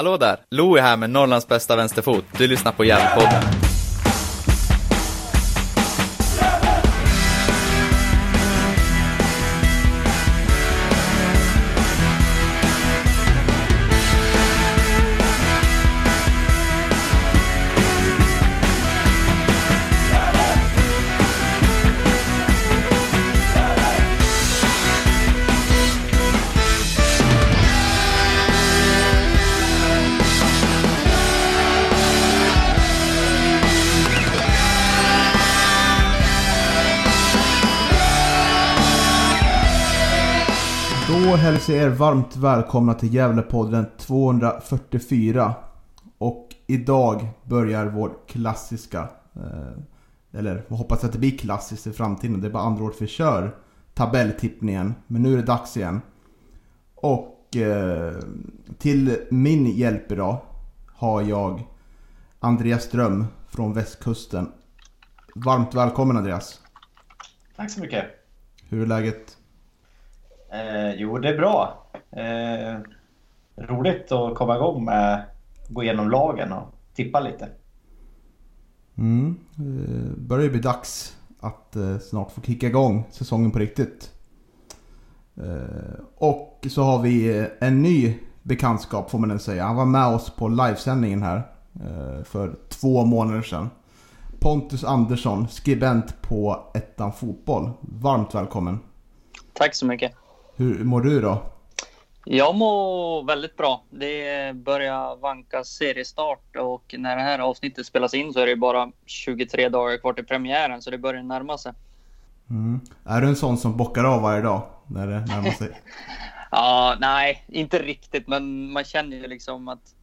Hallå där! Louie här med Norrlands bästa vänsterfot. Du lyssnar på Järnpodden. Er varmt välkomna till Gävlepodden 244. Och idag börjar vår klassiska, eh, eller jag hoppas att det blir klassiskt i framtiden, det är bara andra året vi kör tabelltippningen. Men nu är det dags igen. Och eh, till min hjälp idag har jag Andreas Ström från västkusten. Varmt välkommen Andreas. Tack så mycket. Hur är läget? Eh, jo, det är bra. Eh, roligt att komma igång med att gå igenom lagen och tippa lite. Mm. Eh, börjar ju bli dags att eh, snart få kicka igång säsongen på riktigt. Eh, och så har vi eh, en ny bekantskap får man väl säga. Han var med oss på livesändningen här för två månader sedan. Pontus Andersson, skribent på Ettan Fotboll. Varmt välkommen. Tack så mycket. Hur mår du då? Jag mår väldigt bra. Det börjar vanka seriestart och när det här avsnittet spelas in så är det bara 23 dagar kvar till premiären så det börjar närma sig. Mm. Är du en sån som bockar av varje dag när det närmar sig? Ja, nej, inte riktigt, men man känner ju liksom att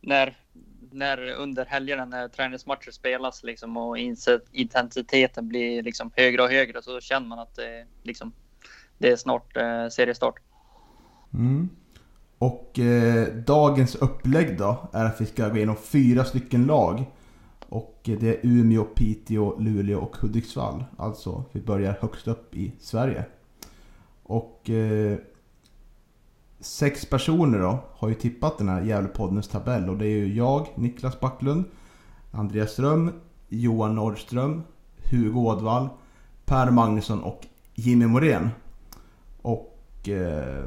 när, när under helgerna när träningsmatcher spelas liksom och intensiteten blir liksom högre och högre så känner man att det, liksom, det är snart eh, seriestart. Mm. Och eh, dagens upplägg då är att vi ska gå igenom fyra stycken lag. Och eh, det är Umeå, Piteå, Luleå och Hudiksvall. Alltså vi börjar högst upp i Sverige. Och eh, sex personer då har ju tippat den här Gävlepoddens tabell. Och det är ju jag, Niklas Backlund, Andreas Ström, Johan Norrström, Hugo Ådvall, Per Magnusson och Jimmy Morén. Och, eh,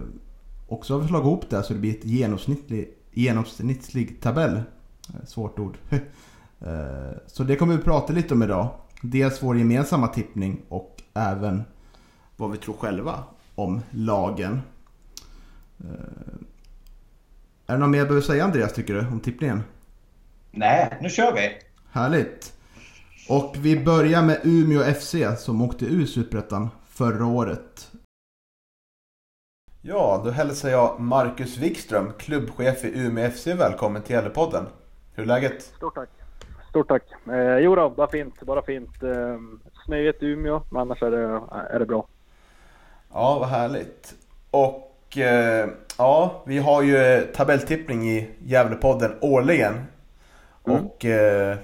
och så har vi slagit ihop det så det blir ett genomsnittlig, genomsnittlig tabell. Eh, Svårt ord. Eh, så det kommer vi prata lite om idag. Dels vår gemensamma tippning och även vad vi tror själva om lagen. Eh, Är det något mer jag behöver säga Andreas tycker du om tippningen? Nej, nu kör vi! Härligt! Och vi börjar med Umeå FC som åkte ur Superettan förra året. Ja, då hälsar jag Marcus Wikström, klubbchef i Umeå FC, välkommen till Gävlepodden. Hur är läget? Stort tack. Stort tack. Eh, jo då, bara fint. Bara fint. Eh, snöigt i Umeå, men annars är det, är det bra. Ja, vad härligt. Och eh, ja, vi har ju tabelltippning i Gävlepodden årligen. Mm. Och eh,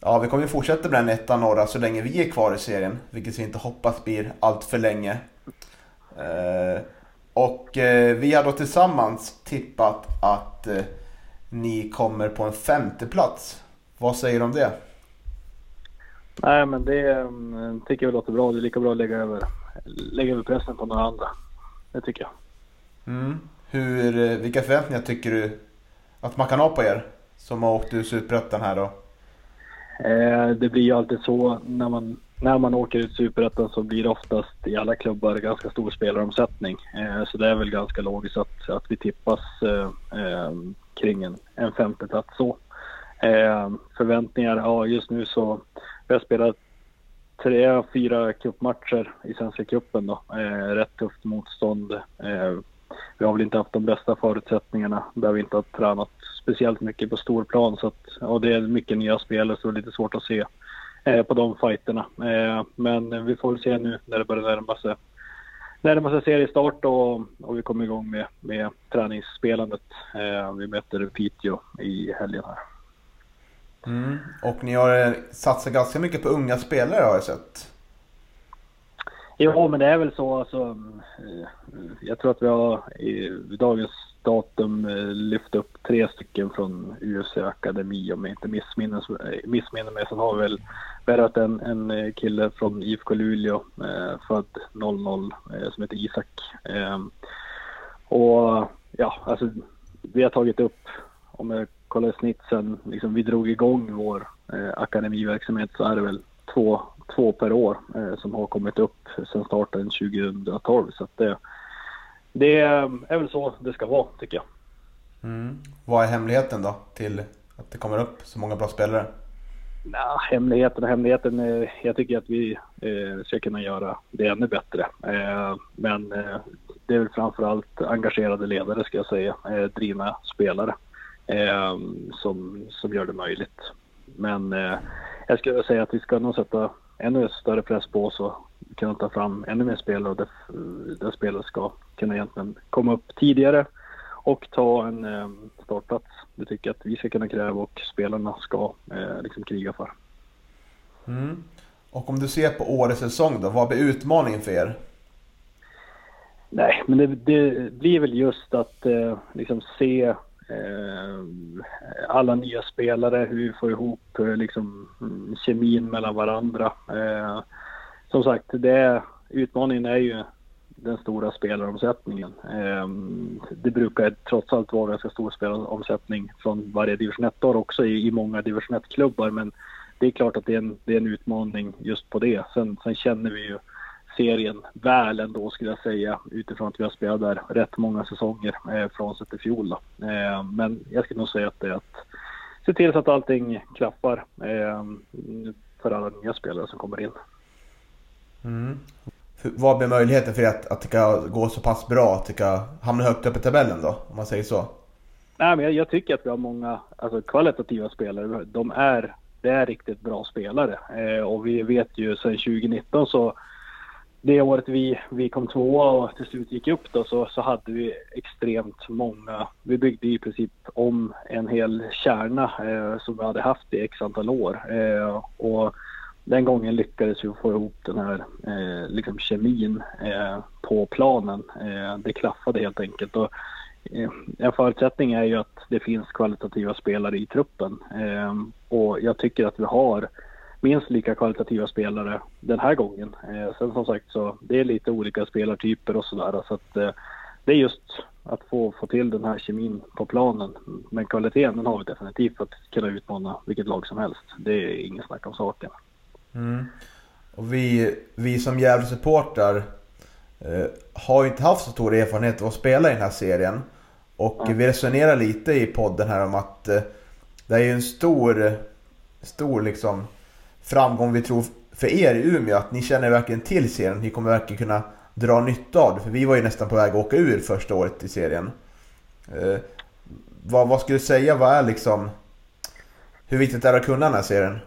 ja, vi kommer ju fortsätta med den ettan norra så länge vi är kvar i serien. Vilket vi inte hoppas blir allt för länge. Eh, och eh, vi har då tillsammans tippat att eh, ni kommer på en femte plats. Vad säger du om det? Nej, men det um, tycker jag låter bra. Det är lika bra att lägga över, lägga över pressen på några andra. Det tycker jag. Mm. Hur, eh, vilka förväntningar tycker du att man kan ha på er som har åkt ur Superettan här då? Eh, det blir ju alltid så när man, när man åker ut Superettan så blir det oftast i alla klubbar ganska stor spelaromsättning. Eh, så det är väl ganska logiskt att, att vi tippas eh, eh, kring en, en femteplats så. Eh, förväntningar, ja just nu så vi har spelat tre, fyra cupmatcher i Svenska cupen då. Eh, rätt tufft motstånd. Eh, vi har väl inte haft de bästa förutsättningarna där vi inte har tränat speciellt mycket på storplan. Så att, och det är mycket nya spelare så det är lite svårt att se på de fighterna. Eh, men vi får väl se nu när det börjar närma sig, närma sig seriestart och, och vi kommer igång med, med träningsspelandet. Eh, vi möter Piteå i helgen här. Mm. Och ni har eh, satsat ganska mycket på unga spelare har jag sett. Jo, men det är väl så. Alltså, eh, jag tror att vi har i dagens datum lyfte lyft upp tre stycken från UFC Akademi om jag inte missminner, missminner mig. Sen har vi väl värvat en, en eh, kille från IFK Luleå, eh, född 00, eh, som heter Isak. Eh, och ja, alltså vi har tagit upp, om jag kollar snitt sen liksom vi drog igång vår eh, akademiverksamhet så är det väl två, två per år eh, som har kommit upp sen starten 2012. Så att det, det är väl så det ska vara tycker jag. Mm. Vad är hemligheten då till att det kommer upp så många bra spelare? Nah, hemligheten och hemligheten, eh, jag tycker att vi eh, ska kunna göra det ännu bättre. Eh, men eh, det är väl framförallt engagerade ledare ska jag säga, eh, drivna spelare eh, som, som gör det möjligt. Men eh, jag skulle säga att vi ska nog sätta ännu större press på oss och kunna ta fram ännu mer spelare där, där spelare ska kunna egentligen komma upp tidigare och ta en eh, startplats. Det tycker jag att vi ska kunna kräva och spelarna ska eh, liksom kriga för. Mm. Och om du ser på årets säsong då, vad blir utmaningen för er? Nej, men det, det blir väl just att eh, liksom se eh, alla nya spelare, hur vi får ihop liksom, mm, kemin mellan varandra. Som sagt, det, utmaningen är ju den stora spelaromsättningen. Ehm, det brukar trots allt vara ganska stor spelaromsättning från varje division 1-år också i, i många division 1-klubbar men det är klart att det är en, det är en utmaning just på det. Sen, sen känner vi ju serien väl ändå skulle jag säga utifrån att vi har spelat där rätt många säsonger eh, frånsett i fjol. Eh, men jag skulle nog säga att det är att se till så att allting klaffar eh, för alla nya spelare som kommer in. Mm. Vad blir möjligheten för att, att det ska gå så pass bra? Att det ska hamna högt upp i tabellen då? Om man säger så. Nej, men jag, jag tycker att vi har många alltså, kvalitativa spelare. De är, det är riktigt bra spelare. Eh, och vi vet ju sedan 2019 så det året vi, vi kom tvåa och till slut gick upp då så, så hade vi extremt många. Vi byggde i princip om en hel kärna eh, som vi hade haft i x antal år. Eh, och den gången lyckades vi få ihop den här eh, liksom kemin eh, på planen. Eh, det klaffade helt enkelt. Och, eh, en förutsättning är ju att det finns kvalitativa spelare i truppen. Eh, och jag tycker att vi har minst lika kvalitativa spelare den här gången. Eh, sen som sagt så det är lite olika spelartyper och sådär. Så att det är just att få, få till den här kemin på planen. Men kvaliteten den har vi definitivt för att kunna utmana vilket lag som helst. Det är ingen snack om saken. Mm. Och vi, vi som Gävle-supportrar eh, har ju inte haft så stor erfarenhet av att spela i den här serien. Och mm. vi resonerar lite i podden här om att eh, det är ju en stor, stor liksom framgång vi tror för er i Umeå. Att ni känner verkligen till serien. Ni kommer verkligen kunna dra nytta av det. För vi var ju nästan på väg att åka ur första året i serien. Eh, vad, vad skulle du säga, vad är liksom... Hur viktigt är det att kunna den här serien?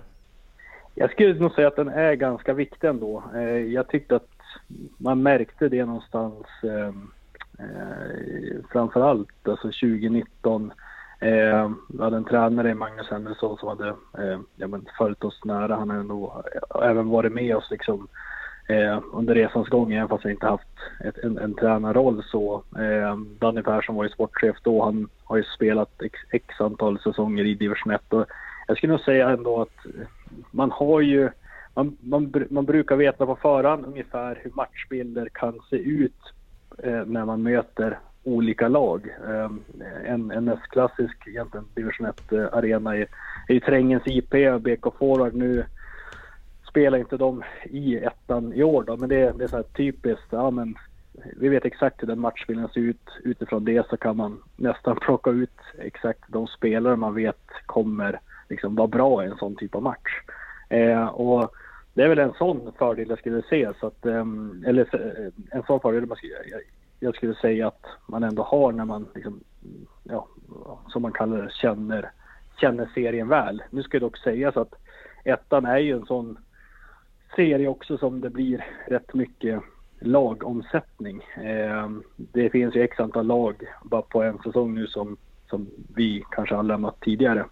Jag skulle nog säga att den är ganska viktig ändå. Eh, jag tyckte att man märkte det någonstans ehm, eh, framförallt alltså 2019. Eh, vi hade en tränare, Magnus Henriksson, som hade eh, ja, men följt oss nära. Han har eh, även varit med oss liksom, eh, under resans gång, även fast jag inte haft ett, en, en tränarroll. Så, eh, Danny Persson var ju sportchef då. Han har ju spelat x, x antal säsonger i division 1. Och jag skulle nog säga ändå att man har ju man, man, man brukar veta på förhand ungefär hur matchbilder kan se ut eh, när man möter olika lag. Eh, en, en klassisk egentligen division 1-arena eh, är, är ju Trängens IP, BK Forward. Nu spelar inte de i ettan i år då, men det, det är så här typiskt. Ja, men vi vet exakt hur den matchbilden ser ut. Utifrån det så kan man nästan plocka ut exakt de spelare man vet kommer liksom vara bra i en sån typ av match. Eh, och det är väl en sån fördel jag skulle se. Så att, ehm, eh, eller en sån fördel man skulle, jag, jag, skulle säga att man ändå har när man, liksom, ja, som man kallar det, känner, känner serien väl. Nu ska det dock sägas att ettan är ju en sån serie också som det blir rätt mycket lagomsättning. Eh, det finns ju x antal lag bara på en säsong nu som, som vi kanske har lämnat tidigare.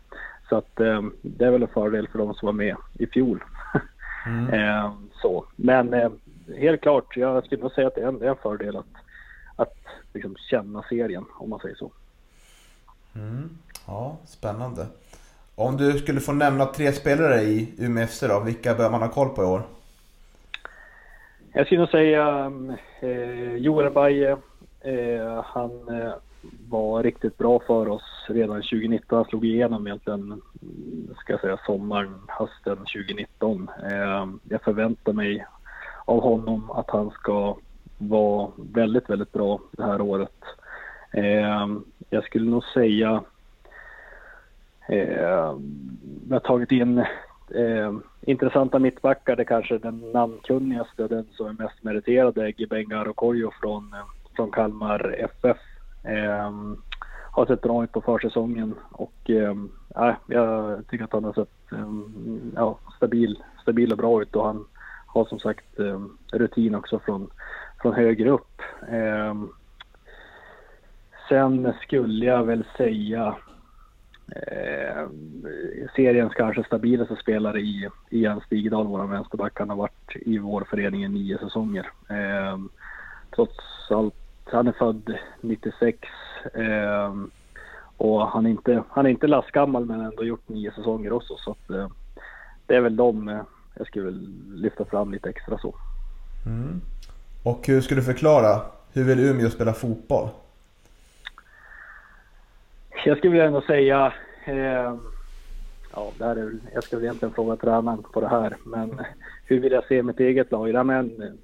Så att eh, det är väl en fördel för de som var med i fjol. Mm. eh, så. Men eh, helt klart, jag skulle nog säga att det är en, det är en fördel att, att liksom känna serien om man säger så. Mm. Ja, spännande. Om du skulle få nämna tre spelare i Umeå FC då, vilka bör man ha koll på i år? Jag skulle nog säga eh, Joel Baje. Eh, han eh, var riktigt bra för oss redan 2019. Han slog igenom egentligen, ska jag säga, sommaren, hösten 2019. Eh, jag förväntar mig av honom att han ska vara väldigt, väldigt bra det här året. Eh, jag skulle nog säga Eh, vi har tagit in eh, intressanta mittbackar. Det kanske är den namnkunnigaste, den som är mest meriterade, Gibenga Rokoyo från, eh, från Kalmar FF. Eh, har sett bra ut på försäsongen och eh, jag tycker att han har sett eh, ja, stabil, stabil och bra ut och han har som sagt eh, rutin också från, från högre upp. Eh, sen skulle jag väl säga eh, seriens kanske stabilaste spelare i, i Jens Stigedal, vår vänsterback. Han har varit i vår förening i nio säsonger. Eh, trots allt, han är född 96 eh, och han är inte, han är inte lastgammal men ändå gjort nio säsonger också. Så att, eh, det är väl de eh, jag skulle lyfta fram lite extra så. Mm. Och hur skulle du förklara, hur vill Umeå spela fotboll? Jag skulle vilja ändå säga, eh, ja, det här är, jag skulle egentligen fråga tränaren på det här, men hur vill jag se mitt eget lag? Ja, men,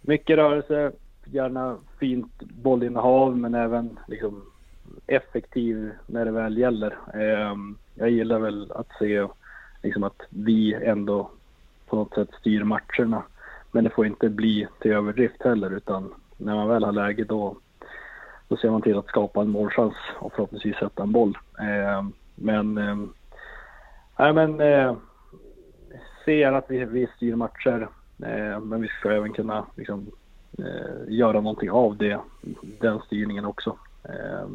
mycket rörelse, gärna fint bollinnehav, men även liksom, effektiv när det väl gäller. Eh, jag gillar väl att se liksom, att vi ändå på något sätt styr matcherna. Men det får inte bli till överdrift heller, utan när man väl har läge då då ser man till att skapa en målchans och förhoppningsvis sätta en boll. Eh, men, eh, nej, men eh, ser att vi, vi styr matcher, eh, men vi ska även kunna liksom, eh, göra någonting av det, den styrningen också. Eh,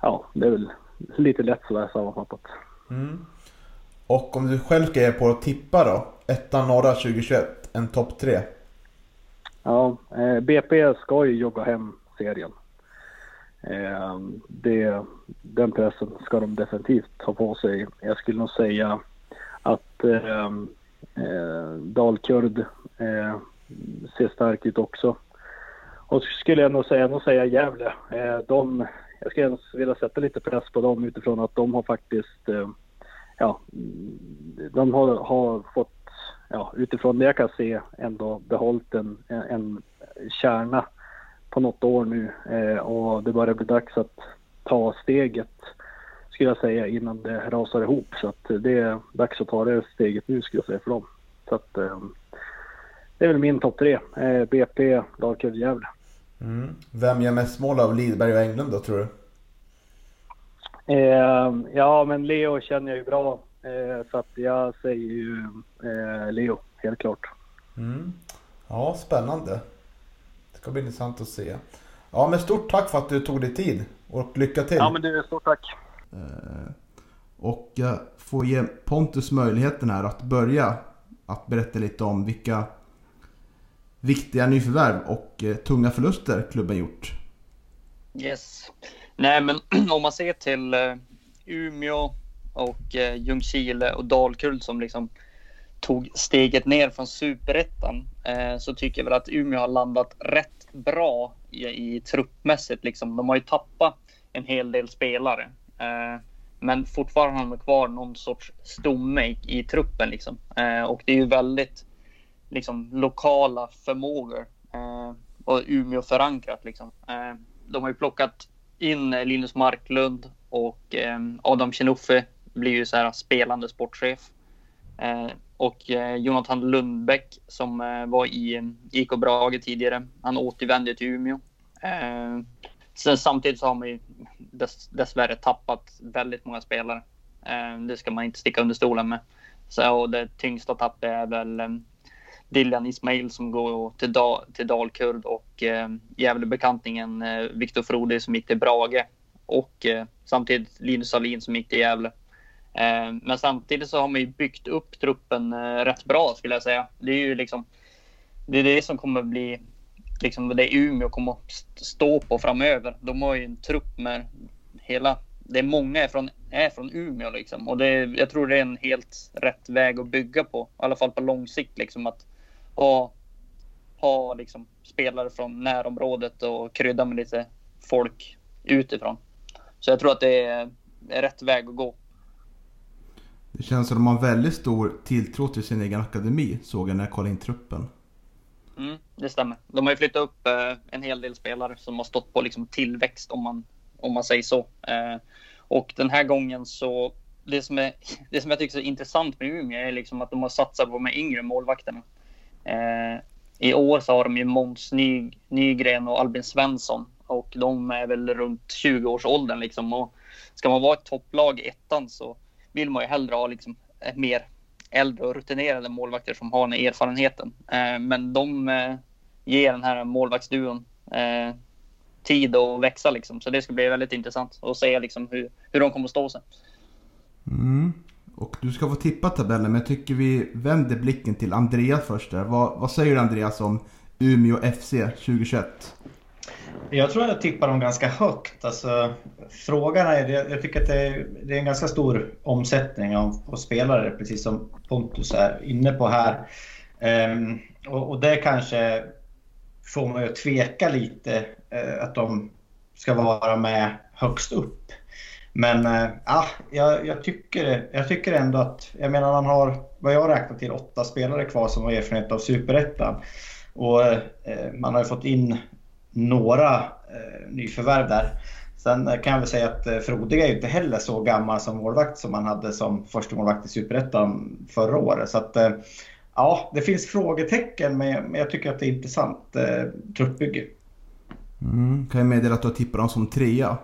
ja, det är väl lite lätt sådär sammanfattat. Mm. Och om du själv ska ge på att tippa då? Ettan norra 2021, en topp tre? Ja, eh, BP ska ju jogga hem serien. Eh, det, den pressen ska de definitivt ha på sig. Jag skulle nog säga att eh, eh, Dalkurd eh, ser stark ut också. Och skulle jag nog säga, nog säga Gävle. Eh, de, jag skulle vilja sätta lite press på dem utifrån att de har faktiskt, eh, ja, de har, har fått, ja, utifrån det jag kan se, ändå behållit en, en, en kärna på något år nu eh, och det börjar bli dags att ta steget skulle jag säga innan det rasar ihop. Så att det är dags att ta det steget nu skulle jag säga för dem. Så att eh, det är väl min topp tre. Eh, BP, Dalkurd, Gävle. Mm. Vem gör mest mål av Lidberg och Englund då tror du? Eh, ja men Leo känner jag ju bra. Eh, så att jag säger ju eh, Leo, helt klart. Mm. Ja, spännande ska bli intressant att se. Ja, men stort tack för att du tog dig tid och lycka till. Ja, men du, stort tack. Eh, och jag får ge Pontus möjligheten här att börja att berätta lite om vilka viktiga nyförvärv och eh, tunga förluster klubben gjort. Yes. Nej, men om man ser till eh, Umeå och eh, Ljungskile och Dalkull som liksom tog steget ner från superettan så tycker jag väl att Umeå har landat rätt bra i, i truppmässigt. Liksom. De har ju tappat en hel del spelare. Men fortfarande har de kvar någon sorts stomme i, i truppen. Liksom. Eh, och det är ju väldigt liksom, lokala förmågor eh, och Umeå förankrat. Liksom. Eh, de har ju plockat in Linus Marklund och eh, Adam Chinuffe blir ju så här spelande sportchef. Eh, och eh, Jonathan Lundbäck som eh, var i IK Brage tidigare. Han återvände till Umeå. Eh, sen samtidigt så har man ju dess, dessvärre tappat väldigt många spelare. Eh, det ska man inte sticka under stolen med. Så det tyngsta tappet är väl eh, Dillian Ismail som går till, da, till Dalkurd och eh, Gävlebekantningen eh, Viktor Frode som gick till Brage. Och eh, samtidigt Linus Salin som gick till Gävle. Eh, men samtidigt så har man ju byggt upp truppen eh, rätt bra skulle jag säga. Det är ju liksom det är det som kommer bli liksom det Umeå kommer att stå på framöver. De har ju en trupp med hela, det är många är från, är från Umeå liksom. Och det, jag tror det är en helt rätt väg att bygga på, i alla fall på lång sikt liksom att ha, ha liksom spelare från närområdet och krydda med lite folk utifrån. Så jag tror att det är, är rätt väg att gå. Det känns som att de har väldigt stor tilltro till sin egen akademi, såg jag när jag kollade in truppen. Mm, det stämmer. De har ju flyttat upp eh, en hel del spelare som har stått på liksom, tillväxt om man, om man säger så. Eh, och den här gången så, det som, är, det som jag tycker är intressant med Umeå är liksom att de har satsat på de här yngre målvakterna. Eh, I år så har de ju Måns Ny, Nygren och Albin Svensson och de är väl runt 20-årsåldern liksom. Och ska man vara ett topplag i ettan så vill man ju hellre ha liksom mer äldre och rutinerade målvakter som har den erfarenheten. Eh, men de eh, ger den här målvaktsduon eh, tid att växa liksom. Så det ska bli väldigt intressant att se liksom hur, hur de kommer att stå sig. Mm. Och du ska få tippa tabellen, men jag tycker vi vänder blicken till Andreas först där. Vad, vad säger du Andreas om Umeå FC 2021? Jag tror jag tippar dem ganska högt. Alltså, frågan är, jag tycker att det är, det är en ganska stor omsättning av, av, spelare, precis som Pontus är inne på här. Um, och, och det kanske får mig att tveka lite uh, att de ska vara med högst upp. Men äh, jag, jag, tycker, jag tycker ändå att, jag menar han har, vad jag räknar till, åtta spelare kvar som har erfarenhet av Superettan. Och uh, man har ju fått in några eh, nyförvärv där. Sen kan jag väl säga att eh, Frodiga är ju inte heller så gammal som målvakt som han hade som första målvakt i Superettan förra året. Så att, eh, ja, det finns frågetecken men jag tycker att det är intressant eh, truppbygge. Mm, kan jag meddela att du har tippat dem som trea?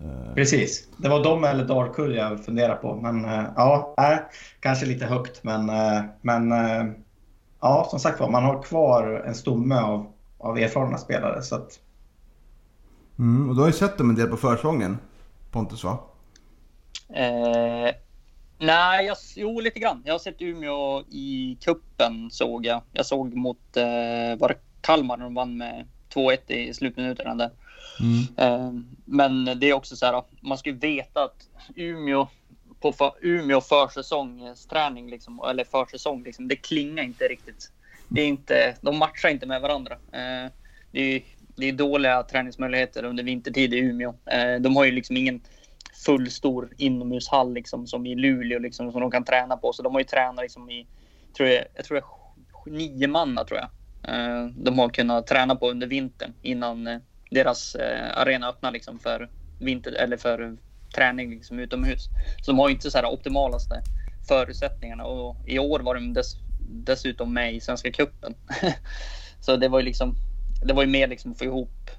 Eh. Precis, det var de eller Dalkurd jag funderade på. Men eh, ja, äh, kanske lite högt men, men ja, som sagt var, man har kvar en stomme av av erfarna spelare. Så att... mm, och du har ju sett dem en del på försäsongen, Pontus va? Eh, nej, jag, jo lite grann. Jag har sett Umeå i kuppen såg jag. Jag såg mot, eh, var Kalmar när de vann med 2-1 i slutminuterna där. Mm. Ehm, men det är också så här, man ska ju veta att Umeå på för, Umeå försäsongsträning, liksom, eller försäsong, liksom, det klingar inte riktigt det är inte, de matchar inte med varandra. Ehm, det är, det är dåliga träningsmöjligheter under vintertid i Umeå. Ehm, de har ju liksom ingen fullstor inomhushall liksom, som i Luleå liksom, som de kan träna på. Så de har ju tränat liksom, i, tror jag, jag tror jag, nio manna tror jag. De har kunnat träna på under vintern innan eh, deras eh, arena öppnar liksom, för, vinter, eller för träning liksom, utomhus. Så de har ju inte så här optimalaste förutsättningarna och i år var de dess, dessutom med i Svenska cupen. så det var ju liksom, det var ju mer liksom få ihop,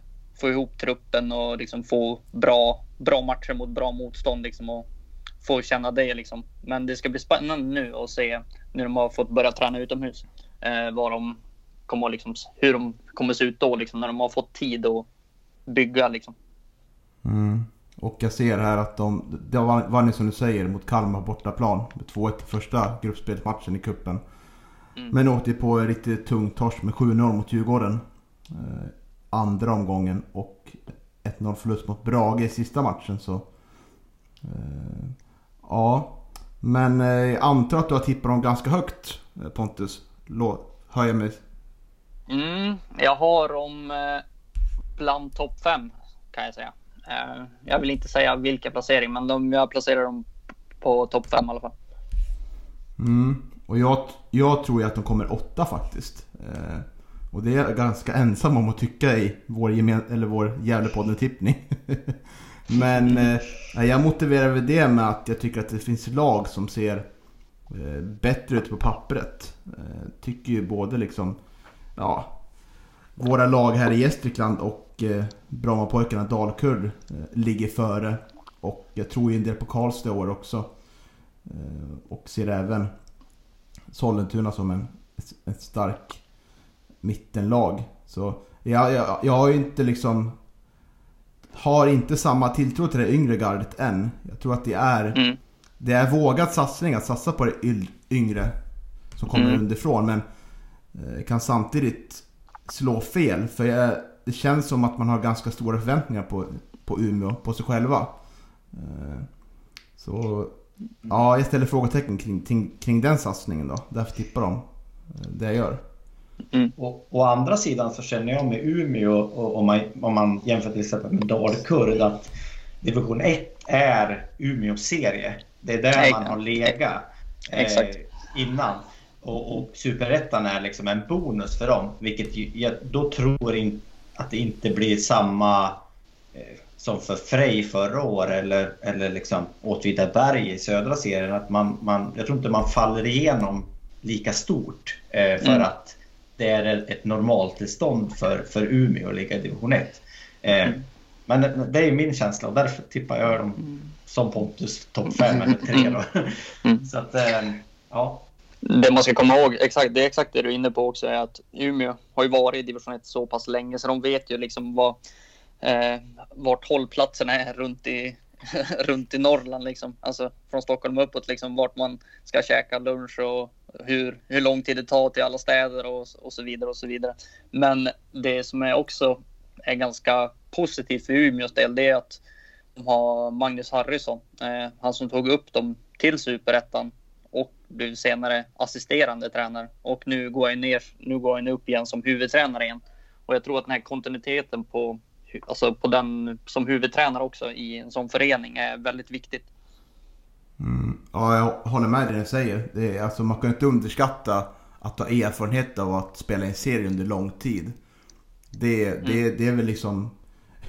få ihop truppen och liksom få bra, bra matcher mot bra motstånd liksom och få känna det liksom. Men det ska bli spännande nu att se när de har fått börja träna utomhus. Eh, vad de kommer liksom, hur de kommer se ut då liksom när de har fått tid och bygga liksom. Mm. Och jag ser här att de, det vann ju som du säger mot Kalmar bortaplan med 2-1 första gruppspelsmatchen i kuppen. Mm. Men åkte på en riktigt tung torsk med 7-0 mot Djurgården. Eh, andra omgången och 1-0 förlust mot Brage i sista matchen så... Eh, ja. Men eh, jag antar att du har tippat dem ganska högt eh, Pontus. Låt, hör jag mig? Mm, jag har dem eh, bland topp 5 kan jag säga. Eh, jag vill inte säga vilka placering men de, jag placerar dem på topp 5 i alla fall. Mm. Och jag, jag tror ju att de kommer åtta faktiskt. Eh, och det är jag ganska ensam om att tycka i vår, gemen, eller vår Gävlepodden-tippning. Men eh, jag motiverar väl det med att jag tycker att det finns lag som ser eh, bättre ut på pappret. Eh, tycker ju både liksom, ja, våra lag här i Gästrikland och eh, Brommapojkarna Dalkurd eh, ligger före. Och jag tror ju en del på Karlstad i år också. Eh, och ser även Sollentuna som en, ett stark mittenlag. Så jag, jag, jag har ju inte liksom... Har inte samma tilltro till det yngre gardet än. Jag tror att det är... Mm. Det är vågad satsning att satsa på det yngre som kommer mm. underifrån. Men kan samtidigt slå fel. För jag, det känns som att man har ganska stora förväntningar på, på Umeå, på sig själva. Eh, så ja, jag ställer frågetecken kring, kring, kring den satsningen då. Därför tippar de eh, det jag gör. Mm. Och, å andra sidan så känner jag med Umeå, och, om, man, om man jämför till exempel med Dalkurd, att division 1 är Umeås serie. Det är där man har legat eh, innan. Och, och superettan är liksom en bonus för dem. Vilket jag då tror in, att det inte blir samma eh, som för Frej förra året eller, eller liksom Åtvidaberg i södra serien. Att man, man, jag tror inte man faller igenom lika stort eh, för mm. att det är ett normaltillstånd för, för Umeå att ligga i division 1. Eh, mm. Men det är min känsla och därför tippar jag dem mm. som Pontus topp 5 eller 3. Då. Mm. Så att, eh, ja. Det man ska komma ihåg, exakt, det är exakt det du är inne på också, är att Umeå har ju varit i division 1 så pass länge så de vet ju liksom vad, eh, vart hållplatserna är runt i, runt i Norrland. Liksom. Alltså från Stockholm uppåt, liksom, vart man ska käka lunch och hur, hur lång tid det tar till alla städer och, och så vidare. och så vidare. Men det som är också är ganska positivt för Umeås del, det är att de har Magnus Harrison, eh, han som tog upp dem till superettan blev senare assisterande tränare. Och nu går jag ner, nu går jag upp igen som huvudtränare igen. Och jag tror att den här kontinuiteten på, alltså på den som huvudtränare också i en sån förening är väldigt viktigt. Mm. Ja, jag håller med dig det du säger. Det är, alltså, man kan inte underskatta att ha erfarenhet av att spela i en serie under lång tid. Det, mm. det, det är väl liksom...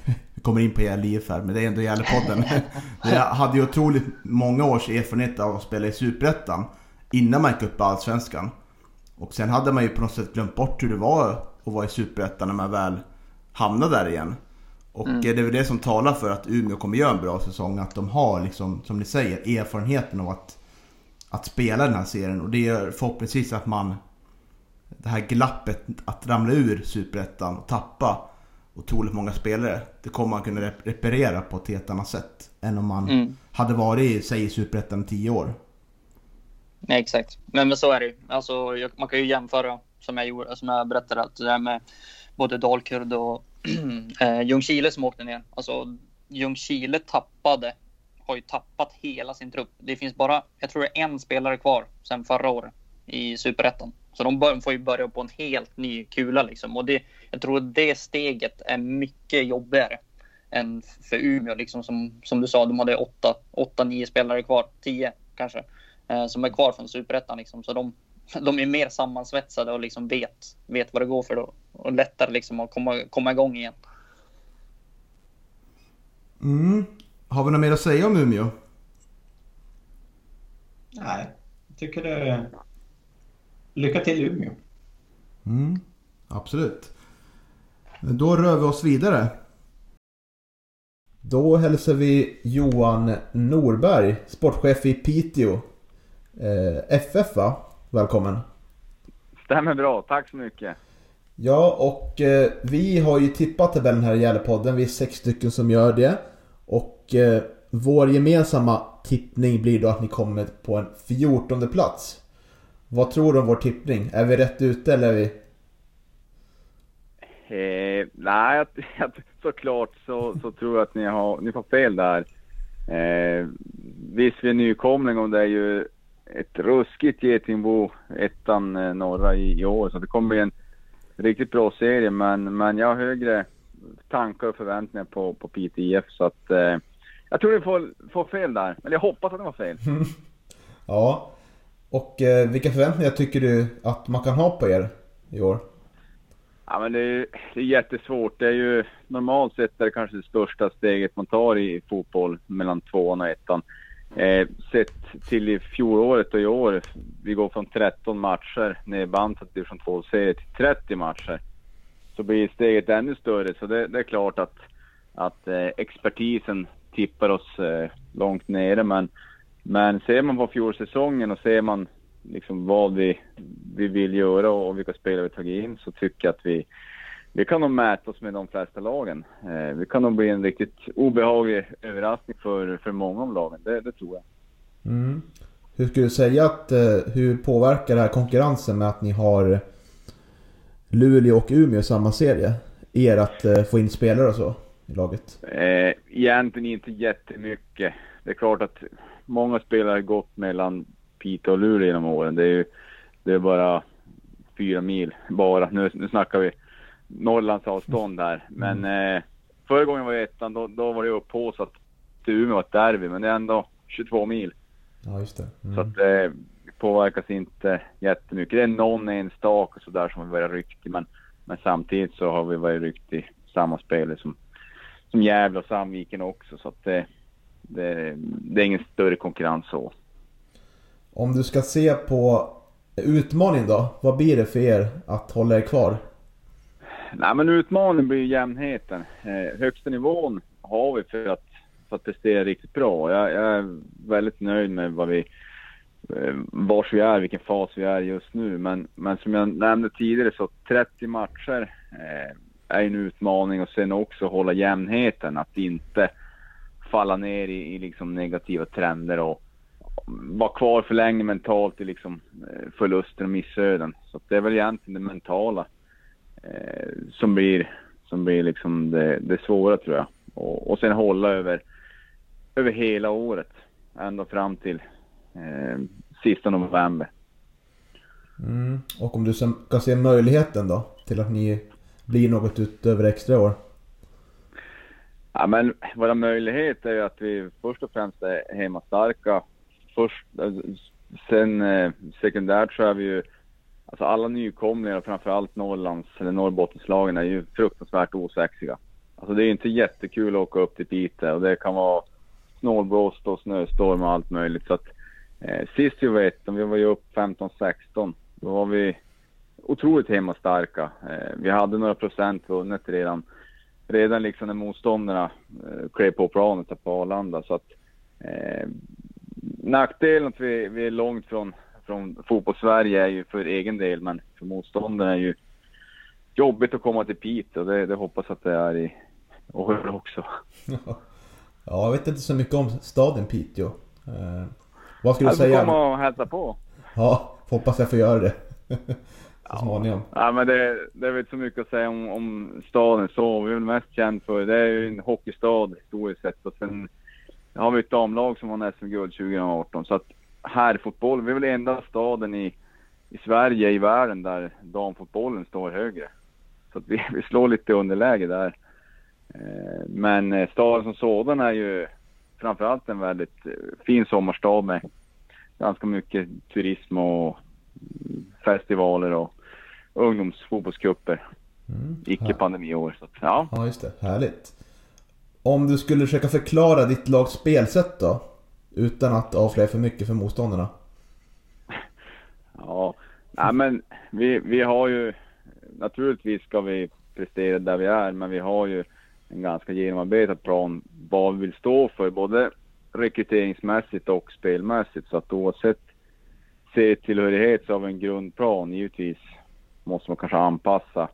Vi kommer in på Gävle IF här, men det är ändå Gävlepodden. jag hade ju otroligt många års erfarenhet av att spela i Superettan innan man gick upp i Allsvenskan. Och sen hade man ju på något sätt glömt bort hur det var att vara i Superettan när man väl hamnade där igen. Och mm. det är väl det som talar för att Umeå kommer göra en bra säsong. Att de har, liksom, som ni säger, erfarenheten av att, att spela den här serien. Och det gör förhoppningsvis att man... Det här glappet att ramla ur Superettan och tappa otroligt många spelare. Det kommer man kunna reparera på ett helt annat sätt. Än om man mm. hade varit, säg, i Superettan i tio år. Nej, exakt. Men, men så är det ju. Alltså, man kan ju jämföra, som jag, gjorde, som jag berättade, att det där med både Dalkurd och eh, Ljungskile som åkte ner. Alltså Ljungskile tappade, har ju tappat hela sin trupp. Det finns bara, jag tror det är en spelare kvar sedan förra året i Superettan. Så de bör, får ju börja på en helt ny kula liksom. Och det, jag tror det steget är mycket jobbigare än för Umeå. Liksom som, som du sa, de hade åtta, åtta, nio spelare kvar, tio kanske, som är kvar från Superettan. Liksom. Så de, de är mer sammansvetsade och liksom vet, vet vad det går för då. Och lättare liksom att komma, komma igång igen. Mm. Har vi något mer att säga om Umeå? Nej, jag tycker det. Lycka till Umeå. Mm, absolut. Då rör vi oss vidare. Då hälsar vi Johan Norberg, sportchef i Piteå. Eh, FF va? Välkommen. Stämmer bra, tack så mycket. Ja, och eh, vi har ju tippat tabellen här i Gävlepodden. Vi är sex stycken som gör det. Och eh, vår gemensamma tippning blir då att ni kommer på en fjortonde plats. Vad tror du om vår tippning? Är vi rätt ute eller är vi... Eh, nej, såklart så, så tror jag att ni har, ni har fel där. Eh, visst, vi är nykomling och det är ju ett ruskigt Getingbo, ettan eh, norra i, i år. Så det kommer bli en riktigt bra serie. Men, men jag har högre tankar och förväntningar på, på PTIF. Så att eh, jag tror ni får, får fel där. Eller jag hoppas att det var fel. ja. Och eh, vilka förväntningar tycker du att man kan ha på er i år? Ja men det är, det är jättesvårt. Det är ju normalt sett är det kanske det största steget man tar i fotboll mellan tvåan och ettan. Eh, sett till i fjolåret och i år, vi går från 13 matcher nedbantat division 2-serie till 30 matcher. Så blir steget ännu större. Så det, det är klart att, att eh, expertisen tippar oss eh, långt nere. Men, men ser man på fjolsäsongen och ser man liksom vad vi, vi vill göra och vilka spelare vi tagit in så tycker jag att vi, vi kan nog mäta oss med de flesta lagen. Eh, vi kan nog bli en riktigt obehaglig överraskning för, för många av lagen, det, det tror jag. Mm. Hur skulle du säga att, eh, hur påverkar det här konkurrensen med att ni har Luleå och Umeå i samma serie? Er att eh, få in spelare och så i laget? Eh, egentligen inte jättemycket. Det är klart att många spelare har gått mellan Piteå och Luleå genom åren. Det är ju det är bara fyra mil bara. Nu, nu snackar vi Norrlands avstånd här. Men eh, förra gången var jag ettan, då, då var det upphaussat till Umeå ett derby. Men det är ändå 22 mil. Ja, just det. Mm. Så att det påverkas inte jättemycket. Det är någon enstaka sådär som har varit ryckig. Men, men samtidigt så har vi varit ryckt i samma spel som, som Gävle och Sandviken också. Så att det, det, det är ingen större konkurrens så. Om du ska se på utmaning då, vad blir det för er att hålla er kvar? Nej men utmaningen blir jämnheten. Eh, högsta nivån har vi för att, för att prestera riktigt bra. Jag, jag är väldigt nöjd med vad vi, eh, vars vi är, vilken fas vi är just nu. Men, men som jag nämnde tidigare så 30 matcher eh, är en utmaning och sen också hålla jämnheten. Att inte falla ner i, i liksom negativa trender och vara kvar för länge mentalt i liksom eh, förluster och missöden. Så det är väl egentligen det mentala som blir, som blir liksom det, det svåra tror jag. Och, och sen hålla över, över hela året. Ända fram till eh, sista november. Mm. Och om du ska se möjligheten då till att ni blir något utöver extra år? Ja, men våra möjligheter är ju att vi först och främst är hemmastarka. Först, sen eh, sekundärt så är vi ju, alltså alla nykomlingar och framförallt Norrlands eller Norrbottenslagen är ju fruktansvärt osexiga. Alltså det är inte jättekul att åka upp till Piteå och det kan vara snålblåst och snöstorm och allt möjligt. Så att, eh, sist vi var om vi var ju upp 15-16, då var vi otroligt hemmastarka. Eh, vi hade några procent vunnet redan redan liksom när motståndarna eh, klev på planet på Arlanda. Så att, eh, nackdelen att vi, vi är långt från, från fotbollssverige är ju för egen del, men för motståndarna är ju jobbigt att komma till Piteå. Det, det hoppas att det är i år också. ja, jag vet inte så mycket om staden Piteå. Eh, vad skulle du säga? komma och hälsa på. Ja, hoppas jag får göra det. så småningom. Ja, men det, det är väl inte så mycket att säga om, om staden så. Vi är väl mest känd för, det är ju en hockeystad historiskt sett. Och sen har vi ett damlag som vann SM-guld 2018. Så att herrfotboll, vi är väl enda staden i, i Sverige, i världen, där damfotbollen står högre. Så att vi, vi slår lite underläge där. Eh, men eh, staden som sådan är ju framförallt en väldigt eh, fin sommarstad med ganska mycket turism och festivaler och ungdomsfotbollscuper. Mm. Icke pandemiår. Så att, ja. Ja, just det. Härligt. Om du skulle försöka förklara ditt lags spelsätt då? Utan att avslöja för mycket för motståndarna. Ja, nej men vi, vi har ju... Naturligtvis ska vi prestera där vi är, men vi har ju en ganska genomarbetad plan vad vi vill stå för, både rekryteringsmässigt och spelmässigt. Så att oavsett serietillhörighet så har vi en grundplan. Givetvis måste man kanske anpassa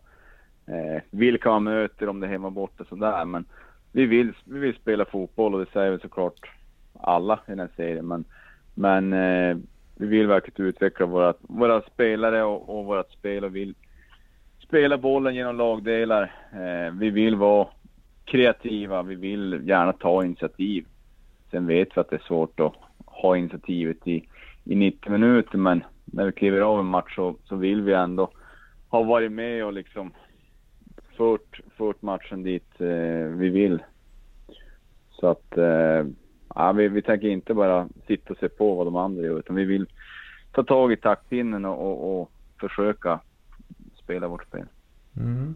eh, vilka man möter, om det är hemma och borta sådär. Men vi vill, vi vill spela fotboll och det säger vi såklart alla i den här serien. Men, men eh, vi vill verkligen utveckla våra, våra spelare och, och vårt spel och vill spela bollen genom lagdelar. Eh, vi vill vara kreativa, vi vill gärna ta initiativ. Sen vet vi att det är svårt att ha initiativet i, i 90 minuter, men när vi kliver av en match så, så vill vi ändå ha varit med och liksom fört, fört matchen dit eh, vi vill. Så att, eh, ja, vi, vi tänker inte bara sitta och se på vad de andra gör, utan vi vill ta tag i taktpinnen och, och, och försöka spela vårt spel. Mm.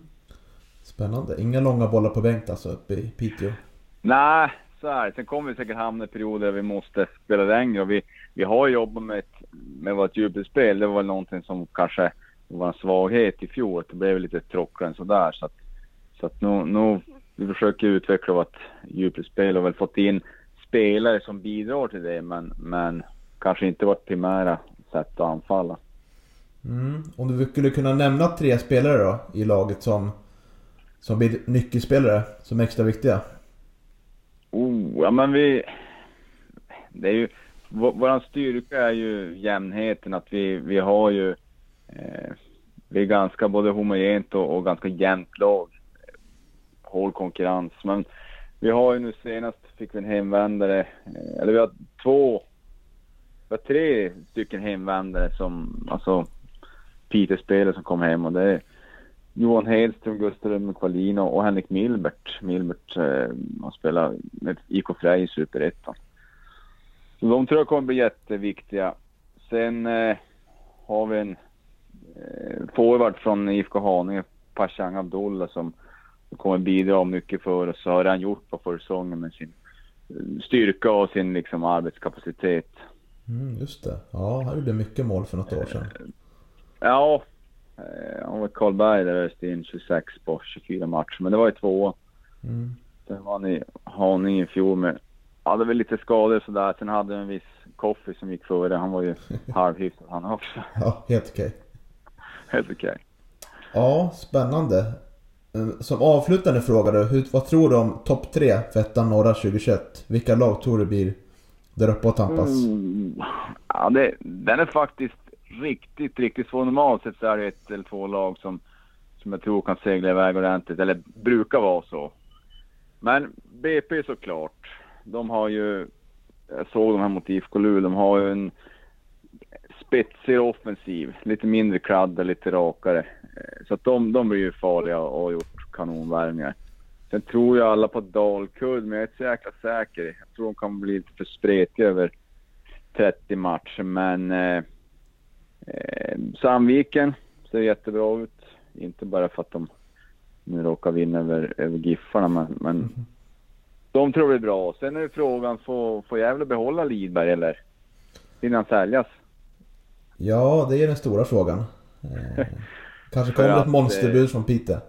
Spännande. Inga långa bollar på bänk alltså uppe i Piteå? Nej, så är det. Sen kommer vi säkert hamna i perioder där vi måste spela längre och vi, vi har jobbat med, ett, med vårt djupledsspel. Det var någonting som kanske var en svaghet i fjol. Det blev lite tråkigare än sådär. Så att, så att nu, nu vi försöker utveckla vårt djupledsspel och väl fått in spelare som bidrar till det, men, men kanske inte vårt primära sätt att anfalla. Mm. Om du skulle kunna nämna tre spelare då i laget som, som blir nyckelspelare, som är extra viktiga? Oh, ja men vi... Det är ju... Vår, våran styrka är ju jämnheten, att vi, vi har ju... Eh, vi är ganska både homogent och, och ganska jämnt lag. Hård konkurrens. Men vi har ju nu senast fick vi en hemvändare, eh, eller vi har två, vi har tre stycken hemvändare som, alltså Peter-spelare som kom hem och det är Johan Hedström, Gustav Mukvalin och Henrik Milbert. Milbert eh, har spelat med IK Frej i Superettan. Så de tror jag kommer bli jätteviktiga. Sen eh, har vi en eh, forward från IFK Haninge, Pashang Abdullah som kommer bidra mycket för oss. Så har han gjort på försäsongen med sin styrka och sin liksom, arbetskapacitet. Mm, just det. Ja, han gjorde mycket mål för något år sedan. Ja, eh, han var Karlberg där öste in 26 på 24 matcher, men det var ju två. Mm. Sen var han i Haninge i fjol med, hade väl lite skador och sådär. Sen hade en viss Koffi som gick före. Han var ju halvhyfsad han också. Ja, helt okej. Helt okej. Ja, spännande. Eh, som avslutande fråga då, hur, vad tror du om topp tre för ettan norra 2021? Vilka lag tror du blir där uppe och tampas? Mm. Ja, det, den är faktiskt riktigt, riktigt svår. Normalt sett så är det ett eller två lag som, som jag tror kan segla iväg ordentligt, eller brukar vara så. Men BP såklart. De har ju, jag såg de här mot IFK Luleå, de har ju en spetsig offensiv. Lite mindre kladda, lite rakare. Eh, Så att de, de blir ju farliga och har gjort kanonvärvningar. Sen tror jag alla på Dalkurd, men jag är inte så jäkla säker. Jag tror de kan bli lite för spretiga över 30 matcher, men eh, eh, Sandviken ser jättebra ut. Inte bara för att de nu råkar vinna över, över Giffarna, men, men de tror det är bra. Sen är frågan, får, får Gävle behålla Lidberg eller hinner han säljas? Ja, det är den stora frågan. Kanske kommer ett monsterbud från Pite.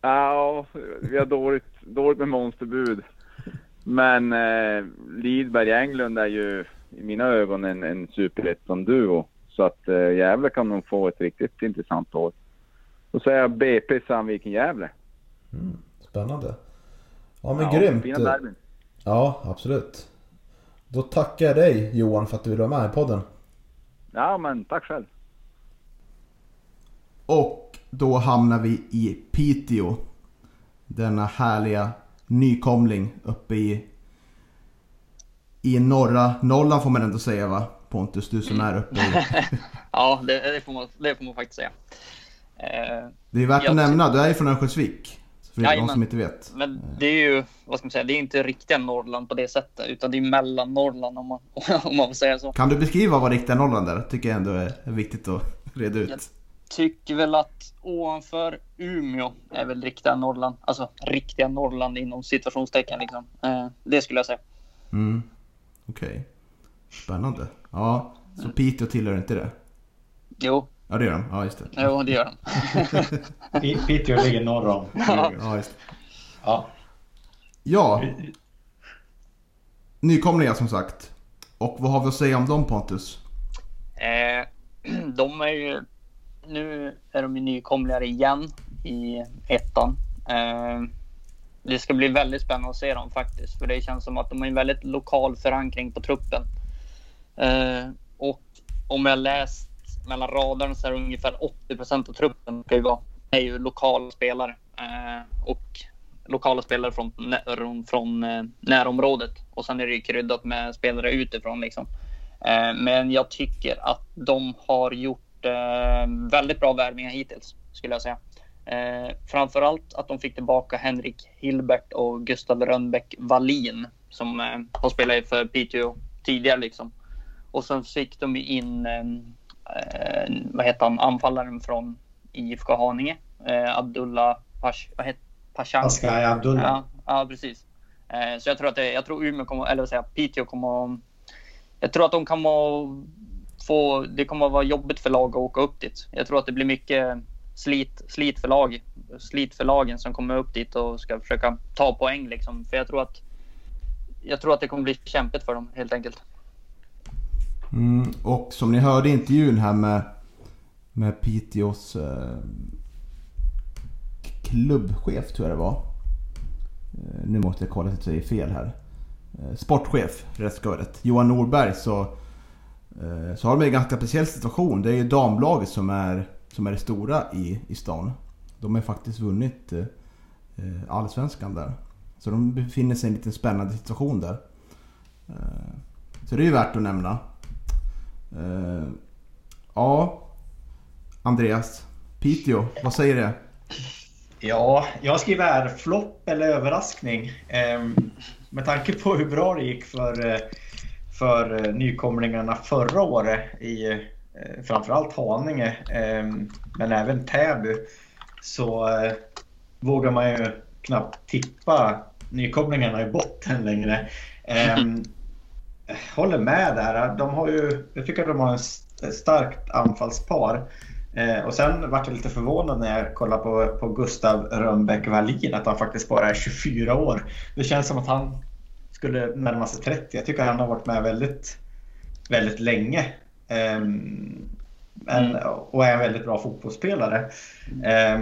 Ja, vi har dåligt, dåligt med monsterbud. Men eh, Lidberg Englund är ju i mina ögon en, en superettan-duo. Så att eh, Gävle kan nog få ett riktigt intressant år. Då säger jag BP Sandviken Gävle. Mm, spännande. Ja men ja, grymt. Fina derbyn. Ja, absolut. Då tackar jag dig Johan för att du ville vara med i podden. Ja, men tack själv. Och då hamnar vi i Piteå. Denna härliga nykomling uppe i, i norra Norrland får man ändå säga va? Pontus, du som är uppe i... Ja, det, det, får man, det får man faktiskt säga. Eh, Det är värt att Jag nämna, du är ju från Örnsköldsvik. För de Jajamän. som inte vet. men det är ju, vad ska man säga, det är inte riktiga Norrland på det sättet, utan det är mellan Norrland om man, om man får säga så. Kan du beskriva vad riktiga Norrland är? Tycker jag ändå är viktigt att reda ut. Tycker väl att ovanför Umeå är väl riktiga Norrland, alltså riktiga Norrland inom situationstecken liksom. Eh, det skulle jag säga. Mm. Okej. Spännande. Ja, så Piteå tillhör inte det? Jo, Ja det gör de. Ja just det. jo det gör de. Pi- Piteå ligger norr om. Ja. Ja, just det. Ja. ja. Nykomlingar som sagt. Och vad har vi att säga om dem Pontus? Eh, de är ju, nu är de ju nykomlingar igen i ettan. Eh, det ska bli väldigt spännande att se dem faktiskt, för det känns som att de har en väldigt lokal förankring på truppen. Eh, och om jag läst mellan raderna så är det ungefär 80 procent av truppen ska ju vara, är ju lokala spelare. Eh, och lokala spelare från, från eh, närområdet. Och sen är det ju kryddat med spelare utifrån liksom. Eh, Men jag tycker att de har gjort eh, väldigt bra värvningar hittills, skulle jag säga. Eh, framförallt att de fick tillbaka Henrik Hilbert och Gustav Rönnbäck Wallin som eh, har spelat för Piteå tidigare. Liksom. Och sen fick de in, eh, eh, vad heter han, anfallaren från IFK Haninge, eh, Abdullah Pash, vad heter, Pashang. Pascal Abdullah. Ja, ja precis. Eh, så jag tror att det, jag tror Umeå kommer, eller vad säger Piteå kommer Jag tror att de kommer att få, det kommer att vara jobbigt för lag att åka upp dit. Jag tror att det blir mycket slit, slit för lag, slit för lagen som kommer upp dit och ska försöka ta poäng liksom. För jag tror att jag tror att det kommer bli kämpigt för dem helt enkelt. Mm, och som ni hörde i intervjun här med, med Piteås eh, klubbchef tror jag det var. Eh, nu måste jag kolla så att jag säger fel här. Eh, sportchef, rätt ska. Johan Norberg så, Eh, så har de en ganska speciell situation. Det är ju damlaget som är som är det stora i, i stan. De har faktiskt vunnit eh, allsvenskan där. Så de befinner sig i en liten spännande situation där. Eh, så det är ju värt att nämna. Ja, Andreas. Piteå, vad säger det? Ja, jag skriver här flopp eller överraskning. Ehm, med tanke på hur bra det gick för, för eh, nykomlingarna förra året i eh, framförallt Haninge, eh, men även Täby, så vågar man ju knappt tippa nykomlingarna i botten längre. Ehm, håller med där. De har ju, jag tycker att de har ett starkt anfallspar. Och sen vart jag lite förvånad när jag kollade på, på Gustav Rönnbäck Wallin att han faktiskt bara är 24 år. Det känns som att han skulle närma sig 30. Jag tycker att han har varit med väldigt, väldigt länge. Eh, en, och är en väldigt bra fotbollsspelare. Eh,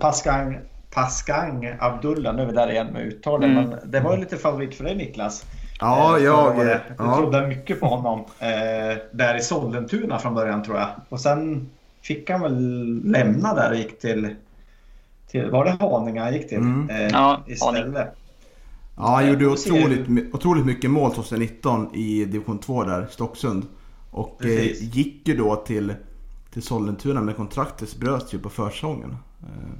Pascal Paskang Abdullah, nu är vi där igen med uttalen. Mm. Men det var ju lite favorit för dig Niklas. Ja, eh, jag... Jag, jag trodde mycket på honom eh, där i Sollentuna från början tror jag. Och sen fick han väl lämna där och gick till... till var det Haninge han gick till? Mm. Eh, ja, istället. Ja, han gjorde otroligt, otroligt mycket mål 2019 i division 2 där, Stocksund. Och eh, gick ju då till, till Sollentuna med kontraktet bröts ju på försäsongen. Eh,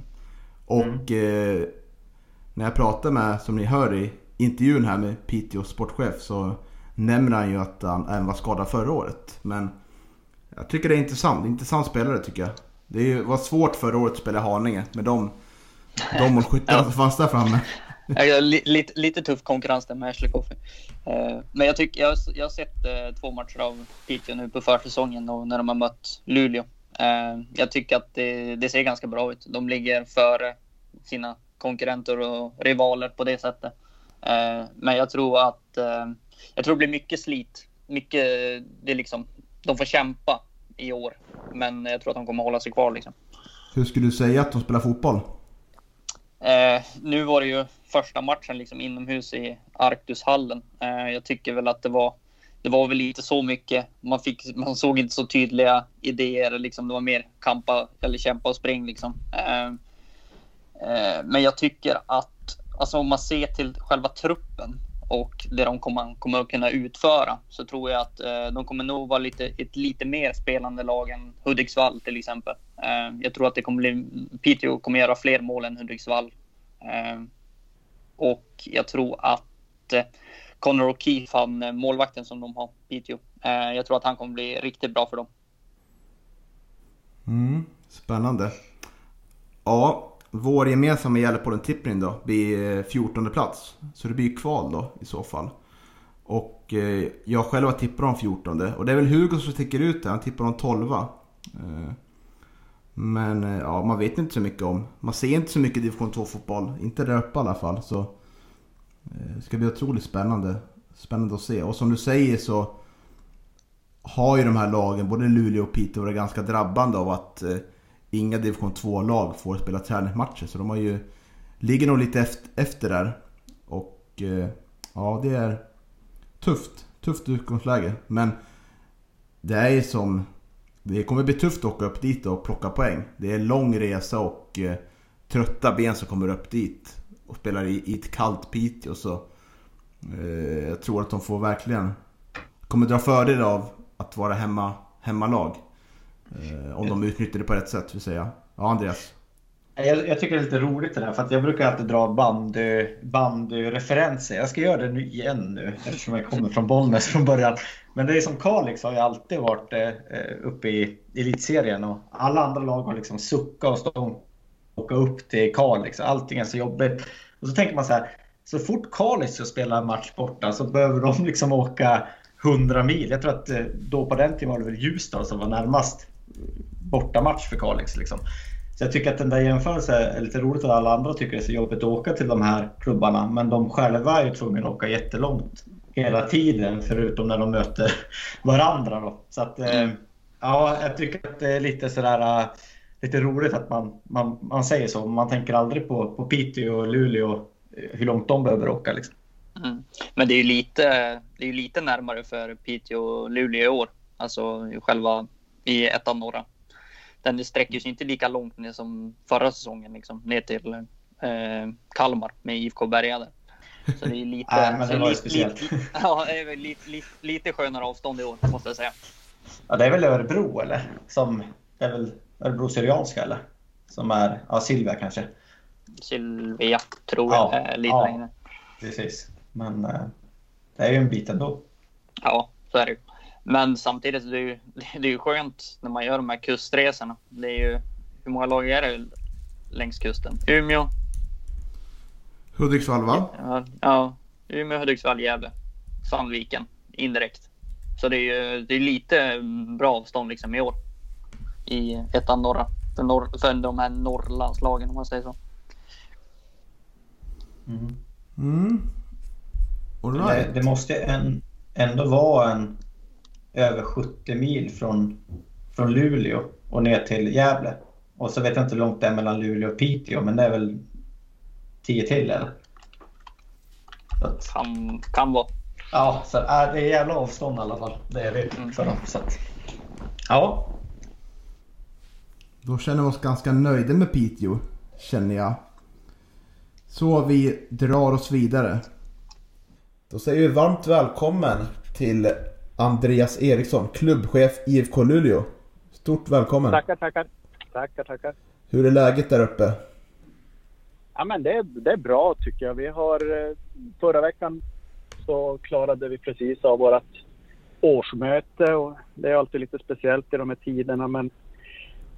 och mm. eh, när jag pratar med, som ni hör i intervjun här med Piteå sportchef så nämner han ju att han även var skadad förra året. Men jag tycker det är intressant. Intressant spelare tycker jag. Det var svårt förra året att spela Haninge med de, de målskyttarna som fanns där framme lite, lite tuff konkurrens där med Ashley Coffey. Eh, men jag, tycker, jag, jag har sett eh, två matcher av Piteå nu på försäsongen och när de har mött Luleå. Eh, jag tycker att det, det ser ganska bra ut. De ligger före sina konkurrenter och rivaler på det sättet. Men jag tror att jag tror det blir mycket slit. Mycket, det är liksom, de får kämpa i år. Men jag tror att de kommer hålla sig kvar. Liksom. Hur skulle du säga att de spelar fotboll? Eh, nu var det ju första matchen liksom inomhus i Arktushallen. Eh, jag tycker väl att det var det var väl lite så mycket. Man, fick, man såg inte så tydliga idéer. Liksom. Det var mer kampa eller kämpa och spring. Liksom. Eh, eh, men jag tycker att alltså om man ser till själva truppen och det de kommer, kommer att kunna utföra så tror jag att eh, de kommer nog vara lite, ett lite mer spelande lag än Hudiksvall till exempel. Eh, jag tror att det kommer bli, Piteå kommer göra fler mål än Hudiksvall. Eh, och jag tror att eh, Connor O'Keefe, han eh, målvakten som de har, Piteå, eh, jag tror att han kommer bli riktigt bra för dem. Mm, spännande. Ja, vår gemensamma Gällepodden tippning då blir 14 eh, plats. Så det blir kval då i så fall. Och eh, jag själv har tippat om 14 och det är väl Hugo som sticker ut där. Han tippar om 12 eh, Men eh, ja, man vet inte så mycket om. Man ser inte så mycket division 2 fotboll. Inte där uppe i alla fall. Så eh, det ska bli otroligt spännande. Spännande att se. Och som du säger så har ju de här lagen, både Luleå och Piteå, varit ganska drabbande av att eh, inga division 2-lag får spela träningsmatcher. Så de har ju, ligger nog lite efter, där. Och eh, ja, det är tufft. Tufft utgångsläge. Men det är ju som... Det kommer bli tufft att åka upp dit och plocka poäng. Det är lång resa och eh, trötta ben som kommer upp dit och spelar i, i ett kallt Piteå. Så eh, jag tror att de får verkligen... Kommer dra fördel av att vara hemma, hemmalag. Eh, om de utnyttjar det på rätt sätt vill säga. Ja, Andreas? Jag, jag, tycker det är lite roligt det där, för att jag brukar alltid dra bandyreferenser. Jag ska göra det nu igen nu, eftersom jag kommer från Bollnäs från början. Men det är som Kalix har ju alltid varit eh, uppe i elitserien och alla andra lag har liksom suckat och stått och åka upp till Kalix. Allting är så jobbigt. Och så tänker man så här, så fort Kalix ska spela en match borta så behöver de liksom åka 100 mil. Jag tror att eh, då på den tiden var det väl Ljusdal som var närmast bortamatch för Kalix. Liksom. Så jag tycker att den där jämförelsen är lite roligt att alla andra tycker det är så jobbigt att åka till de här klubbarna. Men de själva är ju tvungna att åka jättelångt hela tiden förutom när de möter varandra. Då. Så att, eh, ja, jag tycker att det är lite sådär eh, lite roligt att man, man, man säger så. Man tänker aldrig på, på Piteå och Luleå hur långt de behöver åka. Liksom. Mm. Men det är ju lite, det är lite närmare för Piteå och Luleå i år. Alltså själva i ettan norra. den sträcker sig inte lika långt ner som förra säsongen, liksom, ner till eh, Kalmar med IFK Berga där. Så det är lite, Nej, men det var ju lite, speciellt. lite, ja, lite, lite, lite skönare avstånd i år, måste jag säga. Ja, det är väl Örebro eller? Som det är väl Örebro Syrianska eller? Som är, ja Silvia kanske. Sylvia, tror Ja, jag, är lite ja. längre. Precis. Men eh, det är ju en bit ändå. Ja, så är det. Men samtidigt, det är ju, det är ju skönt när man gör de här kustresorna. Det är ju, hur många lag är det längs kusten? Umeå, Hudiksvall va? ja, ja Umeå, Hudiksvall, Gävle, Sandviken indirekt. Så det är ju det är lite bra avstånd liksom i år i ettan norra. För, norr, för de här Norrlandslagen om man säger så. Mm. All Det, right. det måste ju en, ändå vara en över 70 mil från, från Luleå och ner till Gävle. Och så vet jag inte hur långt det är mellan Luleå och Piteå, men det är väl 10 till eller? Så att, Kan, kan vara. ja, så äh, det är jävla avstånd i alla fall. Det är det Mm. för dem. Så att, ja, Då känner vi oss ganska nöjda med Piteå, känner jag. Så vi drar oss vidare. Då säger vi varmt välkommen till Andreas Eriksson, klubbchef IFK Luleå. Stort välkommen. Tackar, tackar. Tackar, tackar. Hur är läget där uppe? Ja, men det, är- det är bra tycker jag. Vi har, eh, förra veckan så klarade vi precis av vårt årsmöte och det är alltid lite speciellt i de här tiderna men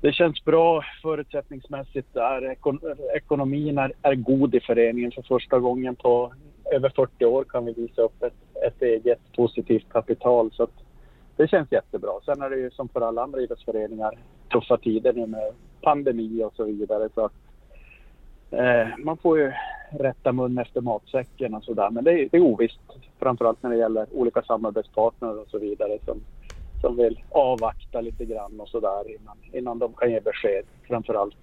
det känns bra förutsättningsmässigt. Där. Ekon- ekonomin är, är god i föreningen för första gången på över 40 år kan vi visa upp ett, ett eget positivt kapital. Så det känns jättebra. Sen är det ju som för alla andra idrottsföreningar tuffa tider nu med pandemi och så vidare. Så Eh, man får ju rätta mun efter matsäcken och sådär. Men det är, det är ovisst. Framförallt när det gäller olika samarbetspartner och så vidare som, som vill avvakta lite grann och sådär innan, innan de kan ge besked. Framförallt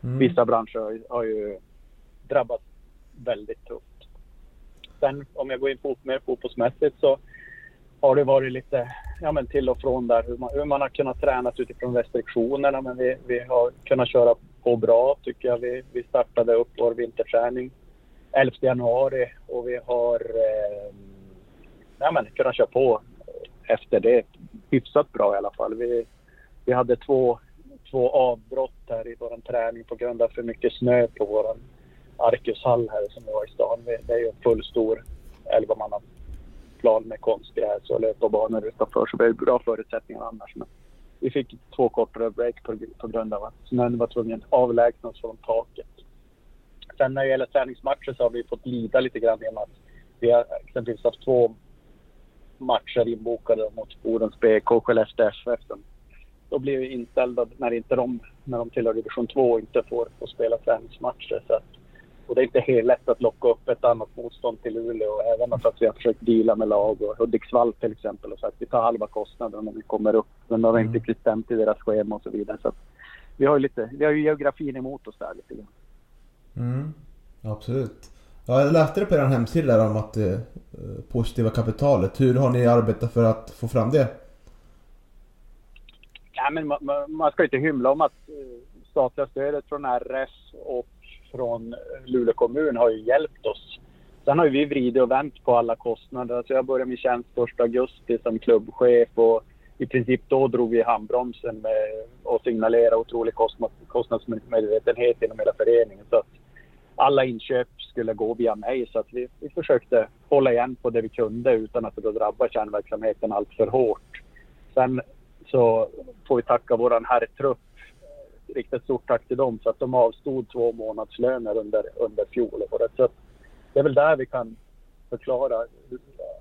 vissa branscher har, ju- har ju drabbats väldigt tufft. Sen om jag går in fot, mer fotbollsmässigt så har det varit lite ja, men till och från där hur man, hur man har kunnat träna utifrån restriktionerna. Men vi, vi har kunnat köra på bra tycker jag. Vi, vi startade upp vår vinterträning 11 januari och vi har eh, ja, men, kunnat köra på efter det hyfsat bra i alla fall. Vi, vi hade två, två avbrott här i vår träning på grund av för mycket snö på vår Arkushall här som vi har i stan. Det är ju en full stor plan med konstgräs och löparbanor utanför så vi har bra förutsättningar annars. Men vi fick två kortare break på, på grund av att snön var tvungen att avlägsnas från taket. Sen när det gäller träningsmatcher så har vi fått lida lite grann genom att vi har exempelvis haft två matcher inbokade mot Bodens BK och Skellefteå FF. Då blir vi inställda när inte de, när de tillhör division 2 och inte får, får spela träningsmatcher. Så att, och det är inte helt lätt att locka upp ett annat motstånd till Luleå. Även att vi har försökt deala med lag och Hudiksvall till exempel och sagt att vi tar halva kostnaden om vi kommer upp. Men det har inte riktigt stämt i deras schema och så vidare. Så vi har ju lite, vi har ju geografin emot oss där lite grann. Mm, absolut. Ja, jag läste det på er hemsida där om att eh, positiva kapitalet. Hur har ni arbetat för att få fram det? Ja, men man, man- man ska inte hymla om att eh, statliga stödet från RF och från eh, Luleå kommun har ju hjälpt oss. Sen har ju vi vridit och vänt på alla kostnader. Alltså jag började min tjänst 1 augusti som klubbchef och i princip då drog vi i handbromsen med och signalerade otrolig kostnad, kostnadsmedvetenhet inom hela föreningen. Så att alla inköp skulle gå via mig så att vi, vi försökte hålla igen på det vi kunde utan att det drabbade kärnverksamheten allt för hårt. Sen så får vi tacka våran herrtrupp. Riktigt stort tack till dem för att de avstod två månadslöner under, under fjolåret. Så att det är väl där vi kan förklara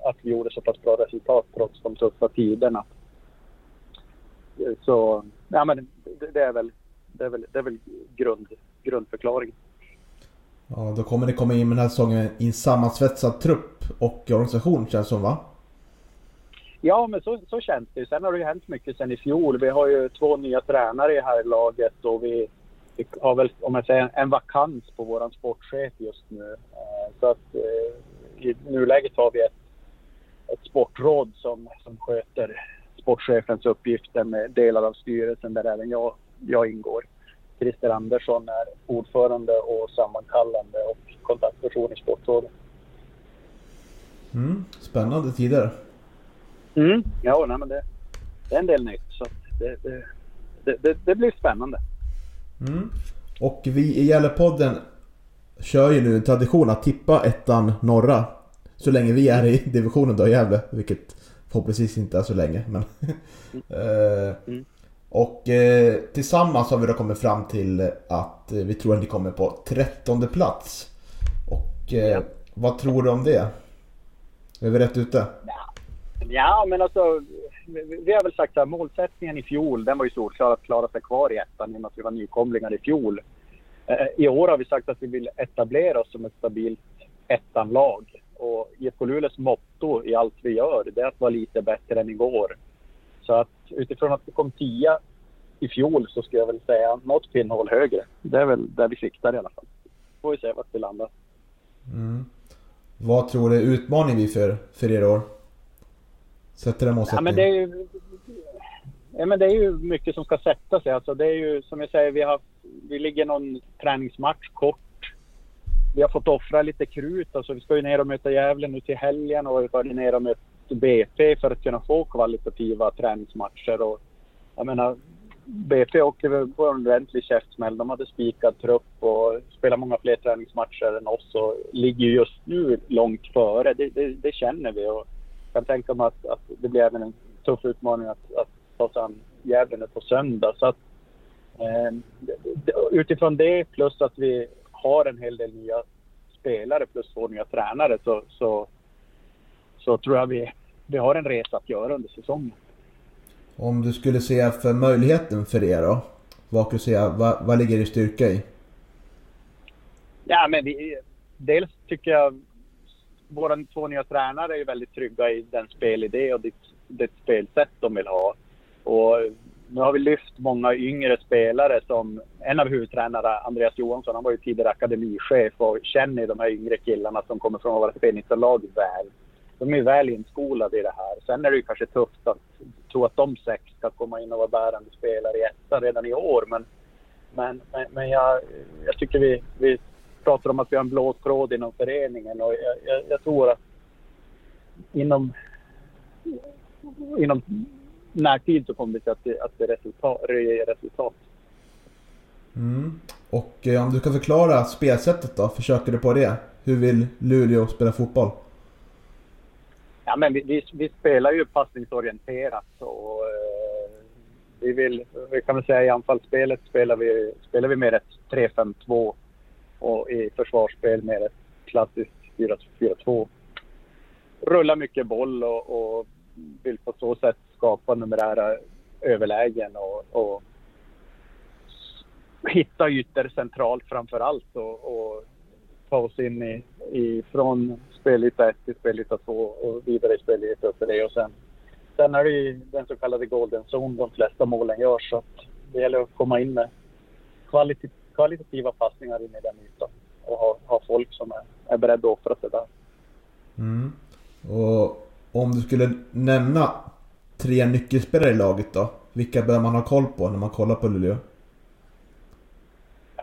att vi gjorde så pass bra resultat trots de tuffa tiderna. Så ja, men det, det är väl, det är väl, det är väl grund, grundförklaringen. Ja, då kommer ni komma in med den här säsongen i en sammansvetsad trupp och organisation känns det som va? Ja, men så, så känns det. Sen har det ju hänt mycket sen i fjol. Vi har ju två nya tränare i här laget och vi, vi har väl, om jag säger, en vakans på våran sportchef just nu. Eh, så att eh, i nuläget har vi ett, ett sportråd som, som sköter sportchefens uppgifter med delar av styrelsen där även jag jag ingår. Christer Andersson är ordförande och sammankallande och kontaktperson i Sportrådet. Mm, spännande tider. Mm, ja, nej, men det, det är en del nytt. Så det, det, det, det, blir spännande. Mm. Och vi i Gällepodden kör ju nu en tradition att tippa ettan norra. Så länge vi är i divisionen då i Gävle. Vilket förhoppningsvis inte är så länge. Men eh, mm. Och eh, tillsammans har vi då kommit fram till att eh, vi tror att ni kommer på trettonde plats. Och eh, ja. vad tror du om det? Är vi rätt ute? Ja, ja men alltså vi har väl sagt att målsättningen i fjol, den var ju solklar att klara sig kvar i ettan i och med att vi var nykomlingar i fjol. Eh, I år har vi sagt att vi vill etablera oss som ett stabilt ettanlag. Och IFK Luleås motto i allt vi gör, det är att vara lite bättre än igår. Så att utifrån att vi kom tia i fjol så skulle jag väl säga något pinnhål högre. Det är väl där vi siktar i alla fall. Får vi se vart vi landar. Mm. Vad tror du är utmaningen för, för er år? Sätter den målsättningen? Ja, men det är ju, ja, men det är ju mycket som ska sätta sig. Alltså, det är ju som jag säger, vi, har, vi ligger någon träningsmatch kort. Vi har fått offra lite krut. Alltså, vi ska ju ner och möta Gävle nu till helgen och vi ska ner och möta BP för att kunna få kvalitativa träningsmatcher. Och, jag menar, BP åkte på en ordentlig käftsmäll. De hade spikad trupp och spelar många fler träningsmatcher än oss och ligger just nu långt före. Det, det, det känner vi. Och, kan tänka mig att, att det blir även en tuff utmaning att, att ta sig an Gävle på söndag. Så att, eh, utifrån det plus att vi har en hel del nya spelare plus två nya tränare så, så, så tror jag vi, vi har en resa att göra under säsongen. Om du skulle se för möjligheten för er då? Vad, skulle säga, vad, vad ligger i styrka i? Ja, men vi, dels tycker jag våra två nya tränare är väldigt trygga i den spelidé och det, det spelsätt de vill ha. Och nu har vi lyft många yngre spelare som en av huvudtränarna, Andreas Johansson, han var ju tidigare akademichef och känner de här yngre killarna som kommer från våra spelningslag väl. De är väl inskolade i det här. Sen är det ju kanske tufft att tro att de sex ska komma in och vara bärande spelare i ettan redan i år. Men, men, men, men jag, jag tycker vi, vi pratar om att vi har en blå tråd inom föreningen och jag, jag, jag tror att inom, inom närtid så kommer vi se att det, att det resultat, ger resultat. Mm. Och eh, om du kan förklara spelsättet då? Försöker du på det? Hur vill Luleå spela fotboll? Ja, men vi, vi, vi spelar ju passningsorienterat och eh, vi vill, vi kan väl säga i anfallsspelet spelar vi, spelar vi med ett 3-5-2 och i försvarsspel med ett klassiskt 4-4-2. Rullar mycket boll och, och vill på så sätt skapa numerära överlägen och, och hitta ytor centralt framför allt och, och ta oss in i, i från spelyta 1 till spelyta 2 och vidare i spelyta 3 och sen Sen är det ju den så kallade golden zone de flesta målen görs så att det gäller att komma in med kvalit kvalitativa passningar in i den ytan och ha, ha folk som är, är beredda att offra sig där. Mm. Och om du skulle nämna tre nyckelspelare i laget då? Vilka bör man ha koll på när man kollar på Luleå?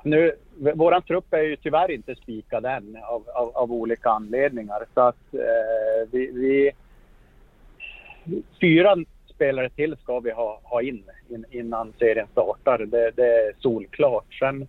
Nu, våran trupp är ju tyvärr inte spikad än av, av, av olika anledningar. Så att eh, vi, vi, Fyra spelare till ska vi ha, ha in, in innan serien startar. Det, det är solklart. Sen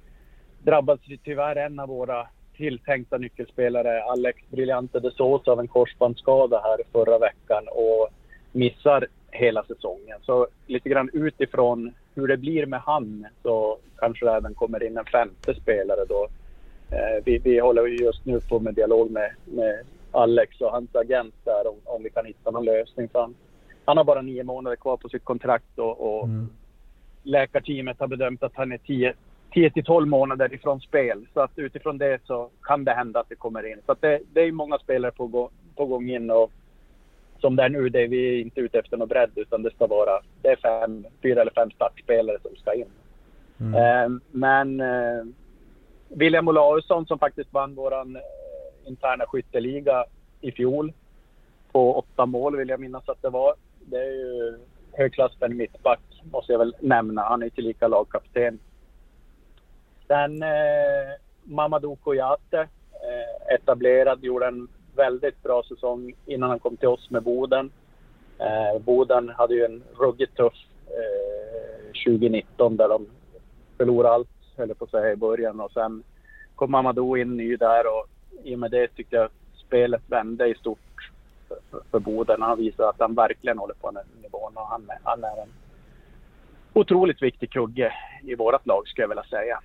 drabbades tyvärr en av våra tilltänkta nyckelspelare, Alex Briljante de Sosa, av en korsbandsskada här förra veckan och missar hela säsongen. Så lite grann utifrån hur det blir med han så kanske det även kommer in en femte spelare då. Eh, vi, vi håller just nu på med dialog med, med Alex och hans agent där om, om vi kan hitta någon lösning. För han, han har bara nio månader kvar på sitt kontrakt och, och mm. läkarteamet har bedömt att han är tio, 10 till 12 månader ifrån spel. Så att utifrån det så kan det hända att det kommer in. Så att det, det är många spelare på, på gång in och som det är nu, det är vi inte ute efter någon bredd utan det ska vara, det är fem, fyra eller fem startspelare som ska in. Mm. Eh, men eh, William Olausson som faktiskt vann våran eh, interna skytteliga i fjol på åtta mål vill jag minnas att det var. Det är ju högklassspelare mittback måste jag väl nämna. Han är tillika lagkapten. Sen eh, Mamadou Kouyaté, eh, etablerad, gjorde en väldigt bra säsong innan han kom till oss med Boden. Eh, Boden hade ju en ruggigt tuff eh, 2019 där de förlorade allt, höll jag på att säga, i början. Och sen kom Mamadou in ny där och i och med det tyckte jag spelet vände i stort för, för, för Boden. Han visar att han verkligen håller på den nivån och han, han är en otroligt viktig kugge i vårt lag skulle jag vilja säga.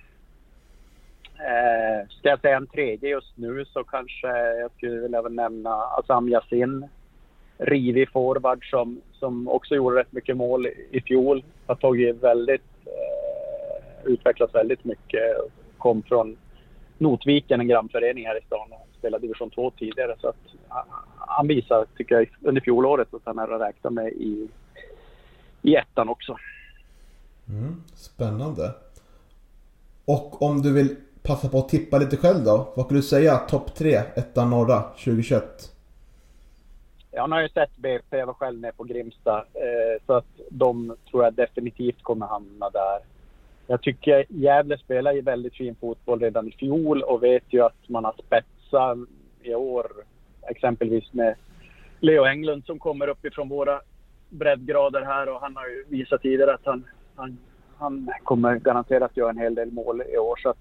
Eh, ska jag säga en tredje just nu så kanske jag skulle vilja nämna Assam Yasin. Rivig forward som, som också gjorde rätt mycket mål i fjol. Har tagit väldigt, eh, utvecklats väldigt mycket. Kom från Notviken, en grannförening här i stan och spelade division 2 tidigare. Så att, han visar, tycker jag, under fjolåret att han är att räkna med i, i ettan också. Mm, spännande. Och om du vill passa på att tippa lite själv då. Vad skulle du säga topp tre, ettan norra 2021? Jag har ju sett BP, jag var själv nere på Grimsta. Eh, så att de tror jag definitivt kommer hamna där. Jag tycker Gävle spelar ju väldigt fin fotboll redan i fjol och vet ju att man har spetsat i år. Exempelvis med Leo Englund som kommer uppifrån våra breddgrader här och han har ju visat tidigare att han, han, han kommer garanterat göra en hel del mål i år. Så att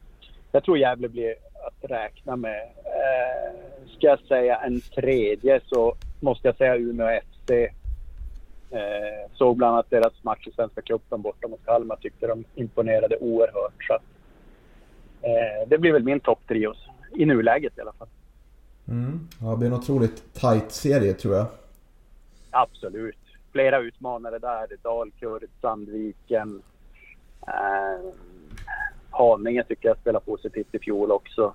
jag tror Gävle blir att räkna med. Eh, ska jag säga en tredje så måste jag säga Umeå FC. Eh, såg bland annat deras match i Svenska cupen borta mot Kalmar. Tyckte de imponerade oerhört. Så eh, det blir väl min topp trio i nuläget i alla fall. Mm. Ja, det blir en otroligt tight serie tror jag. Absolut. Flera utmanare där. Dalkurd, Sandviken. Eh, Haninge tycker jag spelar positivt i fjol också.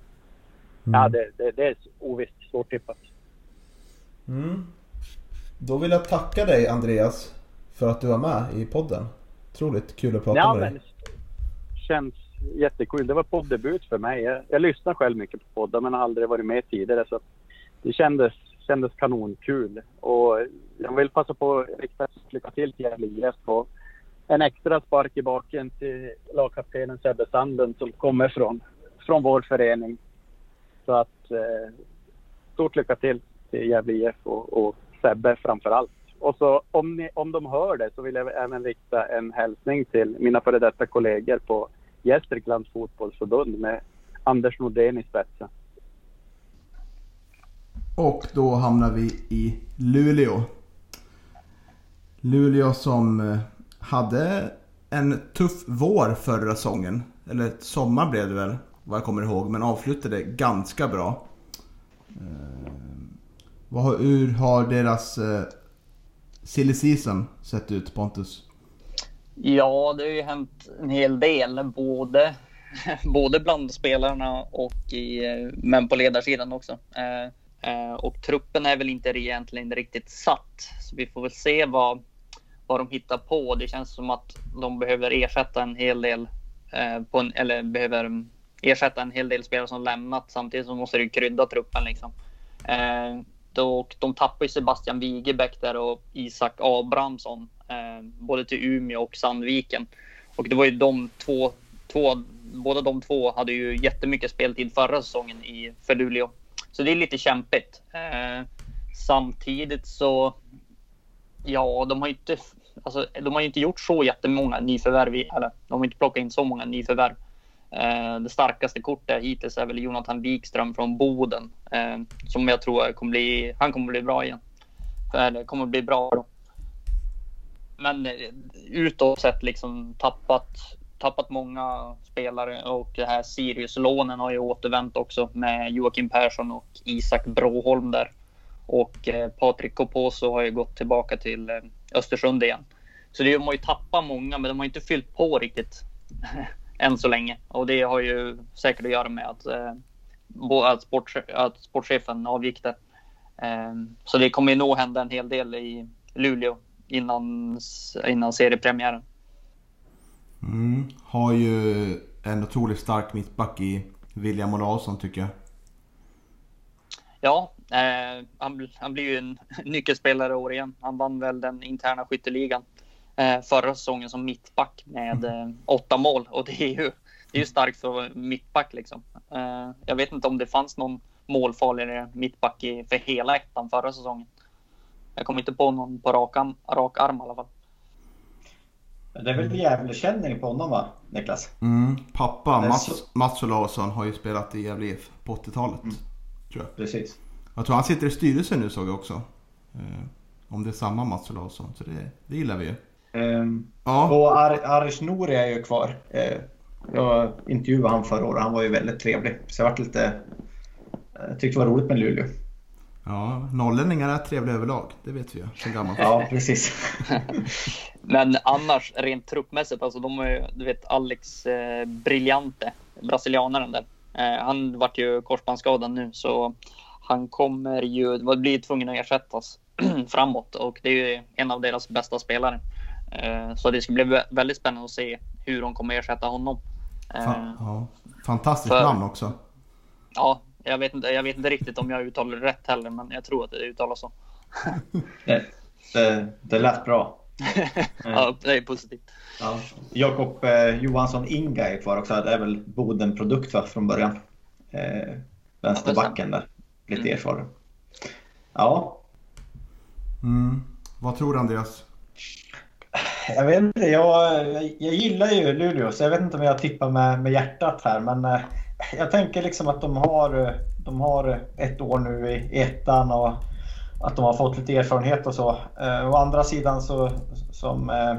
Mm. Ja, det, det, det är ovisst. Svårtippat. Mm. Då vill jag tacka dig Andreas för att du var med i podden. Otroligt kul att prata ja, med dig. Men, känns jättekul. Det var poddebut för mig. Jag, jag lyssnar själv mycket på poddar men har aldrig varit med tidigare. Så det kändes, kändes kanonkul. Och jag vill passa på att rikta lycka till till Gävle IF en extra spark i baken till lagkaptenen Sebbe Sanden som kommer från, från vår förening. Så att eh, stort lycka till till Gävle IF och, och Sebbe framför allt. Och så om, ni, om de hör det så vill jag även rikta en hälsning till mina före detta kollegor på Gästriklands fotbollsförbund med Anders Nordén i spetsen. Och då hamnar vi i Luleå. Luleå som eh, hade en tuff vår förra säsongen. Eller sommar blev det väl, vad jag kommer ihåg. Men avslutade ganska bra. Eh, hur har deras eh, silly season sett ut Pontus? Ja, det har ju hänt en hel del. Både, både bland spelarna och i, eh, men på ledarsidan också. Eh, eh, och truppen är väl inte egentligen riktigt satt. Så vi får väl se vad, vad de hittar på. Det känns som att de behöver ersätta en hel del eh, på en, eller behöver ersätta en hel del spelare som lämnat. Samtidigt så måste det krydda truppen liksom. Eh, då, de tappar ju Sebastian Wigebäck där och Isak Abrahamsson eh, både till Umeå och Sandviken. Och det var ju de två, två, båda de två hade ju jättemycket speltid förra säsongen i för Luleå. Så det är lite kämpigt. Eh, samtidigt så Ja, de har inte, alltså, de har inte gjort så jättemånga nyförvärv. Eller de har inte plockat in så många nyförvärv. Eh, det starkaste kortet hittills är väl Jonathan Wikström från Boden. Eh, som jag tror kommer bli, han kommer bli bra igen. Eller kommer bli bra då. Men eh, utåt sett liksom tappat, tappat många spelare och det här Sirius-lånen har ju återvänt också med Joakim Persson och Isak Bråholm där. Och eh, Patrik Koposo har ju gått tillbaka till eh, Östersund igen. Så de har ju tappat många, men de har inte fyllt på riktigt än så länge. Och det har ju säkert att göra med att, eh, att, sport, att sportchefen avgick där. Så det kommer ju nog hända en hel del i Luleå innan, innan seriepremiären. Mm, har ju en otroligt stark mittback i William Olausson tycker jag. Ja, Eh, han, han blir ju en nyckelspelare i år igen. Han vann väl den interna skytteligan eh, förra säsongen som mittback med eh, åtta mål och det är ju, det är ju starkt för mittback liksom. Eh, jag vet inte om det fanns någon målfarligare mittback i, för hela ettan förra säsongen. Jag kommer inte på någon på rak, arm, rak arm i alla fall. Det är väl Gävlekänning på honom va, Niklas? Mm. Pappa Mats, Mats Olausson har ju spelat i Gävle IF på 80-talet. Mm. Tror jag. Precis. Jag tror han sitter i styrelsen nu såg jag också. Eh, om det är samma Mats Olausson. Så det, det gillar vi ju. Um, Ja, och Ar Arish Nouri är ju kvar. Eh, jag intervjuade han förra året. Han var ju väldigt trevlig. Så jag vart lite... eh, Jag tyckte det var roligt med Luleå. ja norrlänningar är trevliga överlag. Det vet vi ju sen gammalt. Ja, precis. Men annars rent truppmässigt, alltså de är ju, du vet Alex eh, Briljante, brasilianaren där. Eh, han vart ju korsbandsskadad nu så han kommer ju, blir tvungen att ersättas framåt och det är ju en av deras bästa spelare. Eh, så det ska bli vä- väldigt spännande att se hur de kommer ersätta honom. Eh, Fan, ja. Fantastiskt För- namn också. ja, jag vet, inte, jag vet inte riktigt om jag uttalar det rätt heller, men jag tror att det uttalas så. Det, det, det lät bra. Ja, det är positivt. Ja. Jakob eh, Johansson Inga är kvar också. Det är väl Boden-produkt från början. Eh, vänsterbacken där. Lite Mm. erfaren. Ja, Mm. Vad tror du Andreas? jag vet inte. Jag, jag, gillar ju Luleå så jag vet inte om jag tippar med, med hjärtat här. Men eh, jag tänker liksom att de har, de har ett år nu i ettan och att de har fått lite erfarenhet och så. Eh, å andra sidan så, som, eh,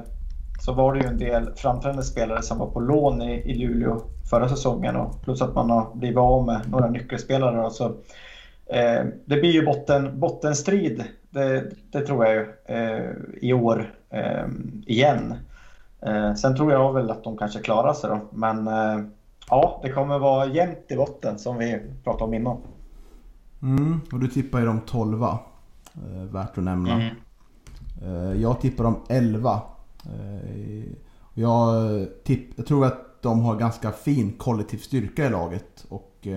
så var det ju en del framträdande spelare som var på lån i, i Luleå förra säsongen och plus att man har blivit av med några nyckelspelare. Och så, eh, det blir ju botten, bottenstrid, det, det tror jag ju, eh, i år eh, igen. Eh, sen tror jag väl att de kanske klarar sig då, men eh, ja, det kommer vara jämnt i botten som vi pratade om innan. Mm. Och du tippar ju dem 12 eh, Värt att nämna. Eh, Jag tippar dem 11. Eh, Jag, tipp, jag tror att de har ganska fin kollektiv styrka i laget. Och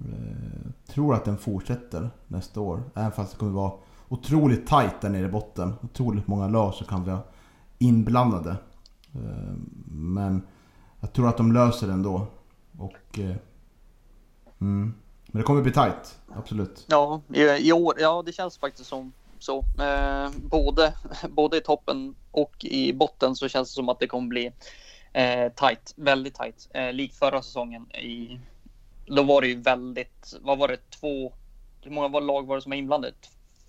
Eh, tror att den fortsätter nästa år. Även fast det kommer vara otroligt tight där nere i botten. Otroligt många lag som kan vara inblandade. Eh, men jag tror att de löser det ändå. Och... Eh, mm. Men det kommer bli tight, absolut. Ja, i, i år, ja det känns faktiskt som så. Eh, både, både i toppen och i botten så känns det som att det kommer bli eh, tight, väldigt tight. Eh, likt förra säsongen. I, då var det ju väldigt, vad var det, två, hur många var lag var det som var inblandade?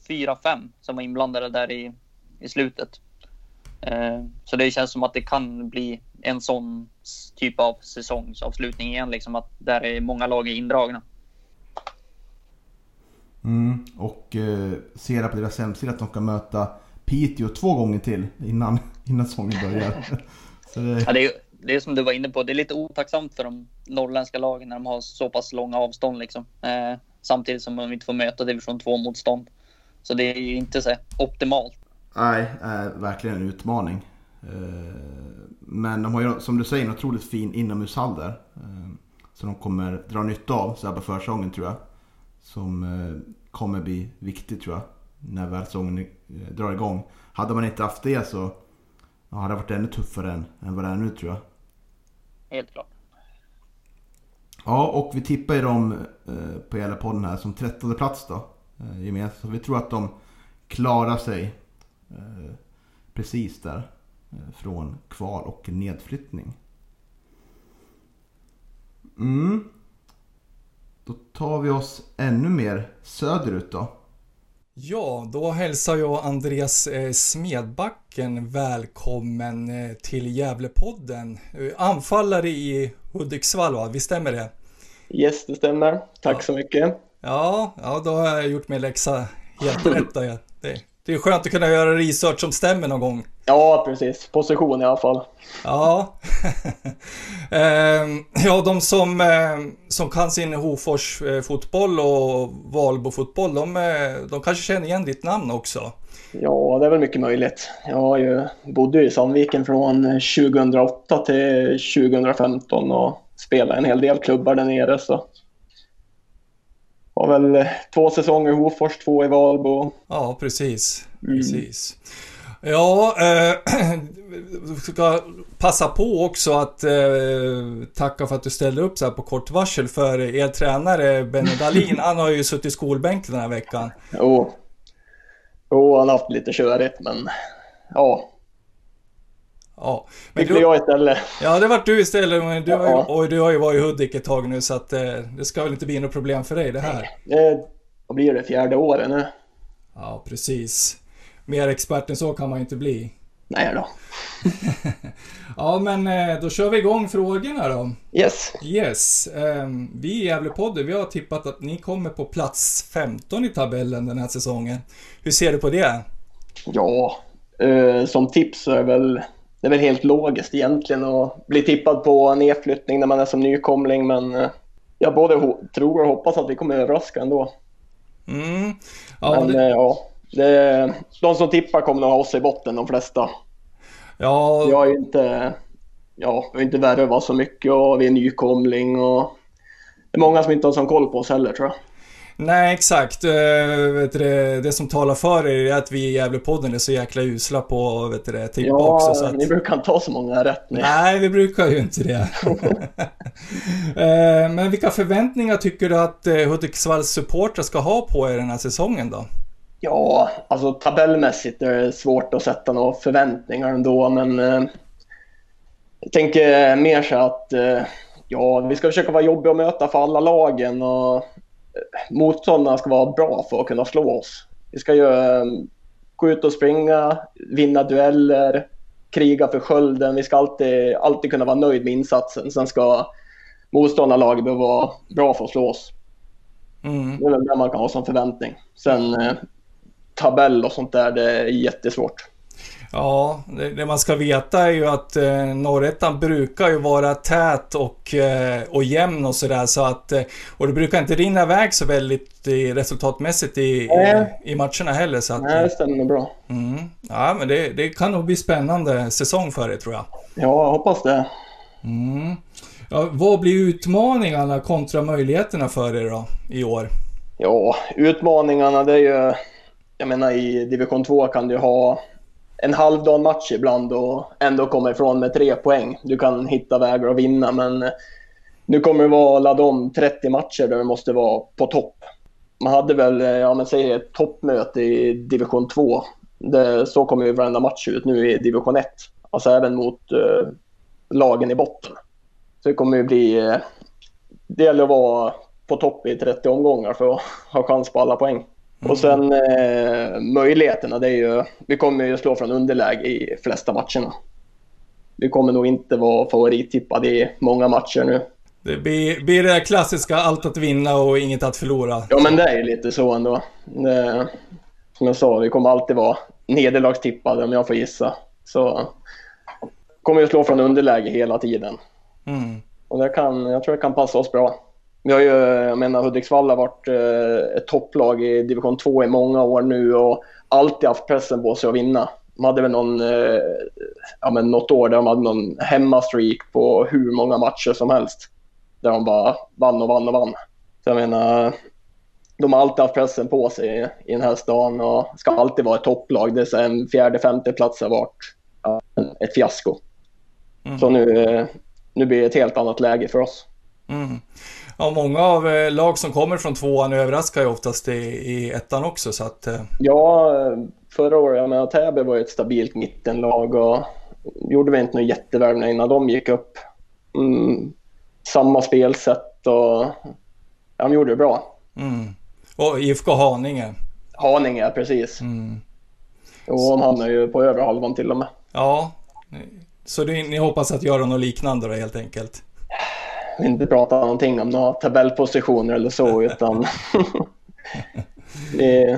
Fyra, fem som var inblandade där i, i slutet. Eh, så det känns som att det kan bli en sån typ av säsongsavslutning igen, liksom att där är många lag är indragna. Mm. Och eh, ser på deras hemsida att de kan möta Piteå två gånger till innan, innan säsongen börjar. Det, Ja, det, är, det är som du var inne på, det är lite otacksamt för de norrländska lagen när de har så pass långa avstånd. Liksom. Eh, samtidigt som de inte får möta division 2-motstånd. Så det är ju inte så optimalt. nej, är verkligen en utmaning. Eh, men de har ju som du säger en otroligt fin inomhushall där. Eh, som de kommer dra nytta av så här på försäsongen tror jag. Som eh, kommer bli viktig tror jag. När väl säsongen eh, drar igång. Hade man inte haft det så ja, hade det varit ännu tuffare än, än vad det är nu tror jag. Helt klart. Ja, och vi tippar ju dem eh, på hela podden här som 13 plats då. Eh, gemensamt. Så vi tror att de klarar sig eh, precis där. Eh, från kval och nedflyttning. Mm. Då tar vi oss ännu mer söderut då. Ja, då hälsar jag Andreas eh, Smedbacken välkommen eh, till Gävlepodden. Anfallare i Hudiksvall, va? Visst stämmer det? Yes, det stämmer. Tack Ja. så mycket. Ja, ja, då har jag gjort min läxa helt rätt. Det, det är skönt att kunna göra research som stämmer någon gång. Ja, precis. Position i alla fall. Ja. Ehm, ja, de som, eh, som kan sin Hofors eh, fotboll och Valbo fotboll, de, eh, de kanske känner igen ditt namn också. Ja, det är väl mycket möjligt. Jag har ju, bodde i Sandviken från 2008 till 2015 och spelade en hel del klubbar där nere. Så. Har väl två säsonger i Hofors, två i Valbo. Ja, precis. Mm. precis. Ja, eh, ska passa på också att eh, tacka för att du ställde upp så här på kort varsel för er tränare Benny Dahlin. han har ju suttit i skolbänken den här veckan. Jo, jo han har haft lite körigt men ja. Ja, men Fick du, jag istället. Ja, det vart du istället. Men du, har ju, du har ju varit i Hudik ett tag nu så att eh, det ska väl inte bli något problem för dig det här. Eh, vad blir det? Fjärde året nu. Ja, precis. Mer expert än så kan man ju inte bli. Nej då. ja, men eh, då kör vi igång frågorna då. Yes. Yes. Um, vi i Gävlepodden, vi har tippat att ni kommer på plats 15 i tabellen den här säsongen. Hur ser du på det? Ja, eh, som tips så är det väl, det är väl helt logiskt egentligen att bli tippad på nedflyttning när man är som nykomling, men eh, jag både tror och hoppas att vi kommer överraska ändå. Mm. Ja, men det... Eh, ja, det, de som tippar kommer nog ha oss i botten, de flesta. Ja. Jag är inte, ja, jag är inte värvat så mycket och vi är nykomling och det är många som inte har sån koll på oss heller tror jag. Nej, exakt. Vet du, det som talar för er är att vi i Gävlepodden är så jäkla usla på vet du, tippa ja, också. Så att... ni brukar inte ha så många rätt. Ni. Nej, vi brukar ju inte det. uh, men vilka förväntningar tycker du att uh, Hudiksvalls supportrar ska ha på er den här säsongen då? Ja, alltså tabellmässigt är det svårt att sätta några förväntningar ändå, men eh, jag tänker mer så att eh, ja, vi ska försöka vara jobbiga att möta för alla lagen och eh, motståndarna ska vara bra för att kunna slå oss. Vi ska ju eh, gå ut och springa, vinna dueller, kriga för skölden. Vi ska alltid, alltid kunna vara nöjd med insatsen. Sen ska motståndarlaget behöva vara bra för att slå oss. Mm. Det är väl det man kan ha som förväntning. Sen eh, tabell och sånt där, det är jättesvårt. Ja, det, det, man ska veta är ju att eh, norrettan brukar ju vara tät och, eh, och jämn och sådär så att eh, och det brukar inte rinna iväg så väldigt i, resultatmässigt i, i, i, matcherna heller. Så att, Nej, det stämmer bra. Mm, ja, men det, det kan nog bli spännande säsong för er tror jag. Ja, jag hoppas det. Mm. Ja, vad blir utmaningarna kontra möjligheterna för er då i år? Ja, utmaningarna det är ju jag menar i division 2 kan du ha en halvdan match ibland och ändå komma ifrån med tre poäng. Du kan hitta vägar att vinna men eh, nu kommer det vara ladda om 30 matcher där du måste vara på topp. Man hade väl, eh, ja men säg ett toppmöte i division 2. Det, så kommer ju varenda match ut nu i division 1. Alltså även mot eh, lagen i botten. Så det kommer ju bli... Eh, det gäller att vara på topp i 30 omgångar för att ha chans på alla poäng. Mm. Och sen eh, möjligheterna, det är ju, vi kommer ju slå från underläge i flesta matcherna. Vi kommer nog inte vara favorittippade i många matcher nu. Det blir, blir det klassiska allt att vinna och inget att förlora. Ja men det är ju lite så ändå. Det, som jag sa, vi kommer alltid vara nederlagstippade om jag får gissa. Så kommer vi slå från underläge hela tiden. Mm. Och det kan, jag tror det kan passa oss bra. Vi har ju, jag menar Hudiksvall har varit eh, ett topplag i division 2 i många år nu och alltid haft pressen på sig att vinna. De hade väl någon, eh, ja men något år där de hade någon hemmastreak på hur många matcher som helst. Där de bara vann och vann och vann. Så jag menar, de har alltid haft pressen på sig i den här stan och ska alltid vara ett topplag. Det är en fjärde, femte plats har varit ett fiasko. Mm. Så nu, eh, nu blir det ett helt annat läge för oss. Mm ja, många av eh, lag som kommer från tvåan överraskar ju oftast i, i ettan också. Så att, eh. Ja, förra året, jag menar Täby var ju ett stabilt mittenlag och gjorde vi inte några jättevärvningar innan de gick upp. Mm, samma spelsätt och ja, de gjorde det bra. Mm. Och IFK Haninge. Haninge, precis. Mm. Och de hamnar ju på över halvan till och med. Ja, så det, ni hoppas att göra något liknande då helt enkelt? Inte prata någonting om några tabellpositioner eller så utan vi,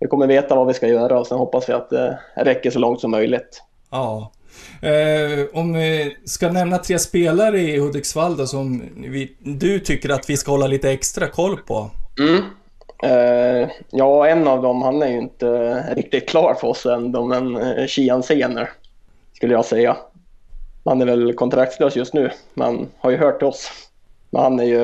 vi kommer veta vad vi ska göra och sen hoppas vi att det räcker så långt som möjligt. Ja. Eh, om vi ska nämna tre spelare i Hudiksvall då, som vi, du tycker att vi ska hålla lite extra koll på? Mm. Eh, ja, en av dem, han är ju inte riktigt klar för oss än, men eh, Kian Sener skulle jag säga. Han är väl kontraktslös just nu, men har ju hört till oss. Men han är ju,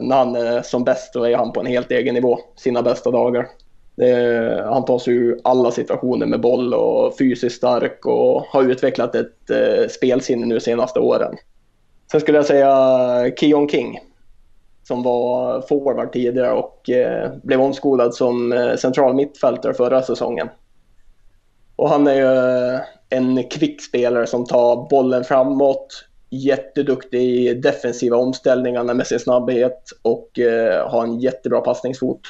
när han är som bäst så är han på en helt egen nivå, sina bästa dagar. Det, han tar sig ur alla situationer med boll och fysiskt stark och har utvecklat ett eh, spelsinne nu senaste åren. Sen skulle jag säga Keon King som var forward tidigare och eh, blev omskolad som eh, central mittfältare förra säsongen. Och han är ju en kvick spelare som tar bollen framåt, jätteduktig i defensiva omställningarna med sin snabbhet och eh, har en jättebra passningsfot.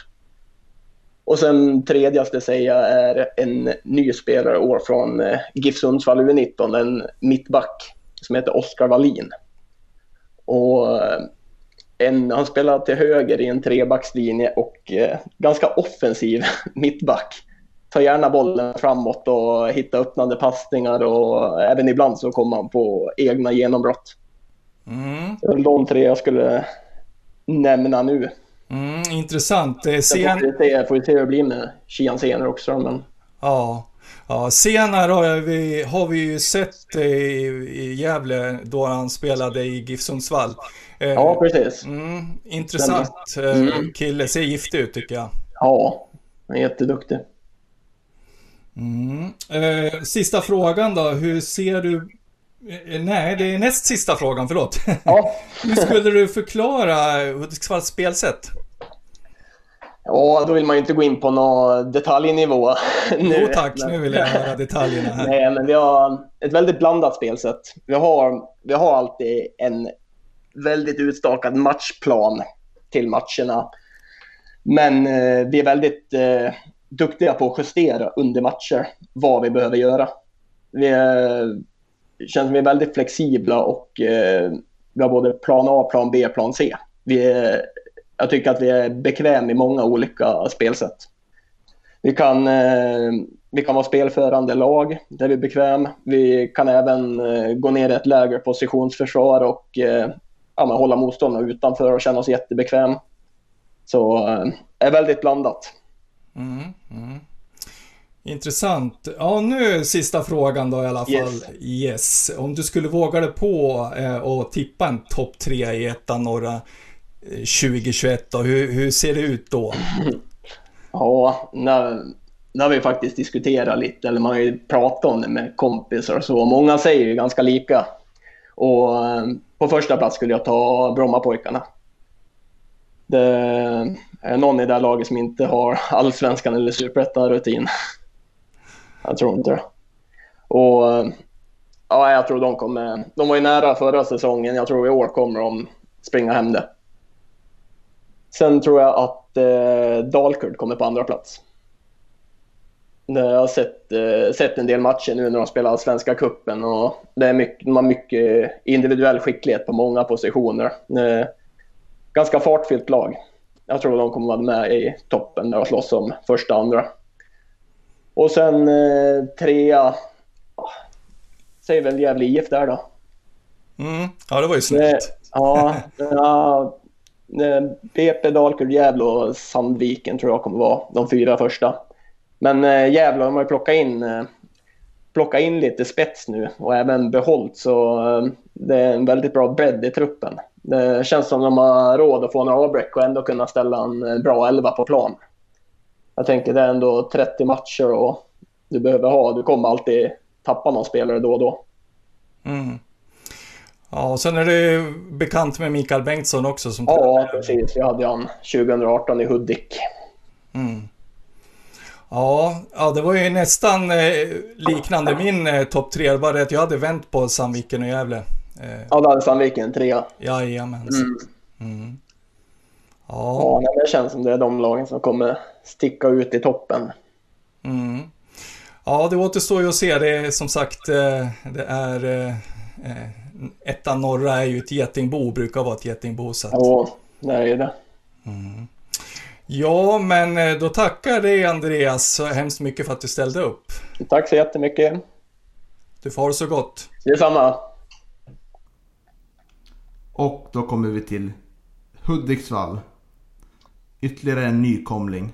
Och sen tredje jag säga är en ny spelare år från eh, GIF Sundsvall U19, en mittback som heter Oskar Wallin. Och eh, en, han spelar till höger i en trebackslinje och eh, ganska offensiv mittback. Tar gärna bollen framåt och hittar öppnande passningar och även ibland så kommer han på egna genombrott. Mm. Det är de tre jag skulle nämna nu. Mm, intressant. Sen får vi se, får vi se hur det blir med Kian senare också. Men... Ja. Ja, senare har vi, har vi ju sett i, i Gävle då han spelade i GIF Sundsvall. Eh, ja, precis. Mm, intressant eh, mm. kille, ser giftig ut tycker jag. Ja, han är jätteduktig. Mm. Eh, sista frågan då, hur ser du eh, Nej, det är näst sista frågan, förlåt. Ja. Hur skulle du förklara Hudiksvalls spelsätt? Ja, då vill man ju inte gå in på någon detaljnivå. nu. Jo tack, nu vill jag höra detaljerna här. Nej, men vi har ett väldigt blandat spelsätt. Vi har, vi har alltid en väldigt utstakad matchplan till matcherna. Men eh, vi är väldigt eh, duktiga på att justera under matcher vad vi behöver göra. Vi är, känns som vi är väldigt flexibla och eh, vi har både plan A, plan B, plan C. Vi är, jag tycker att vi är bekväma i många olika spelsätt. Vi kan, eh, vi kan vara spelförande lag, där vi är bekväm. Vi kan även eh, gå ner i ett lägre positionsförsvar och eh, ja, hålla motståndarna utanför och känna oss jättebekväm. Så eh, är väldigt blandat. Mm, mm. Intressant. Ja, nu sista frågan då i alla fall. Yes. yes. Om du skulle våga dig på eh, och tippa en topp tre i ettan norra 2021 eh, då, hur, hur ser det ut då? ja, när, när vi faktiskt diskuterat lite, eller man har ju pratat om det med kompisar och så. Många säger ju ganska lika. Och eh, på första plats skulle jag ta Brommapojkarna. Det Eh, någon i det här laget som inte har allsvenskan eller superettan-rutin. Jag tror inte det. Och eh, ja, jag tror de kommer... De var ju nära förra säsongen. Jag tror i år kommer de springa hem det. Sen tror jag att eh, Dalkurd kommer på andra plats. Jag har sett, eh, sett en del matcher nu när de spelar Svenska Kuppen och det är mycket, de har mycket individuell skicklighet på många positioner. Eh, ganska fartfyllt lag. Jag tror de kommer vara med i toppen där och slåss om första och andra. Och sen eh, trea, säger väl Gävle IF där då. Mm. Ja, det var ju snyggt. ja, ja, BP, Dalkurd, Gävle och Sandviken tror jag kommer vara de fyra första. Men eh, Gävle har man ju plockat in, eh, plockat in lite spets nu och även behållit så eh, det är en väldigt bra bredd i truppen. Det känns som de har råd att få några avbräck och ändå kunna ställa en eh, bra elva på plan. Jag tänker det är ändå 30 matcher och du behöver ha, du kommer alltid tappa någon spelare då och då. Mm. Ja, och sen är du bekant med Mikael Bengtsson också som Ja, precis. Vi hade han 2018 i Hudik. Mm. Ja, ja, det var ju nästan eh, liknande min eh, topp tre. Bara det att jag hade vänt på Sandviken och Gävle. Eh, ja, du hade Sandviken trea. Jajamensan. Mm. Mm. Ja, ja det känns som det är de lagen som kommer sticka ut i toppen. Mm. Ja, det återstår ju att se. Det är som sagt, eh, det är... Eh, ettan norra är ju ett getingbo, brukar vara ett getingbo. Så att... Ja, det är det. Mm. Ja, men då tackar jag dig Andreas så hemskt mycket för att du ställde upp. Tack så jättemycket. Du får ha det så gott. Detsamma. Och då kommer vi till Hudiksvall. Ytterligare en nykomling.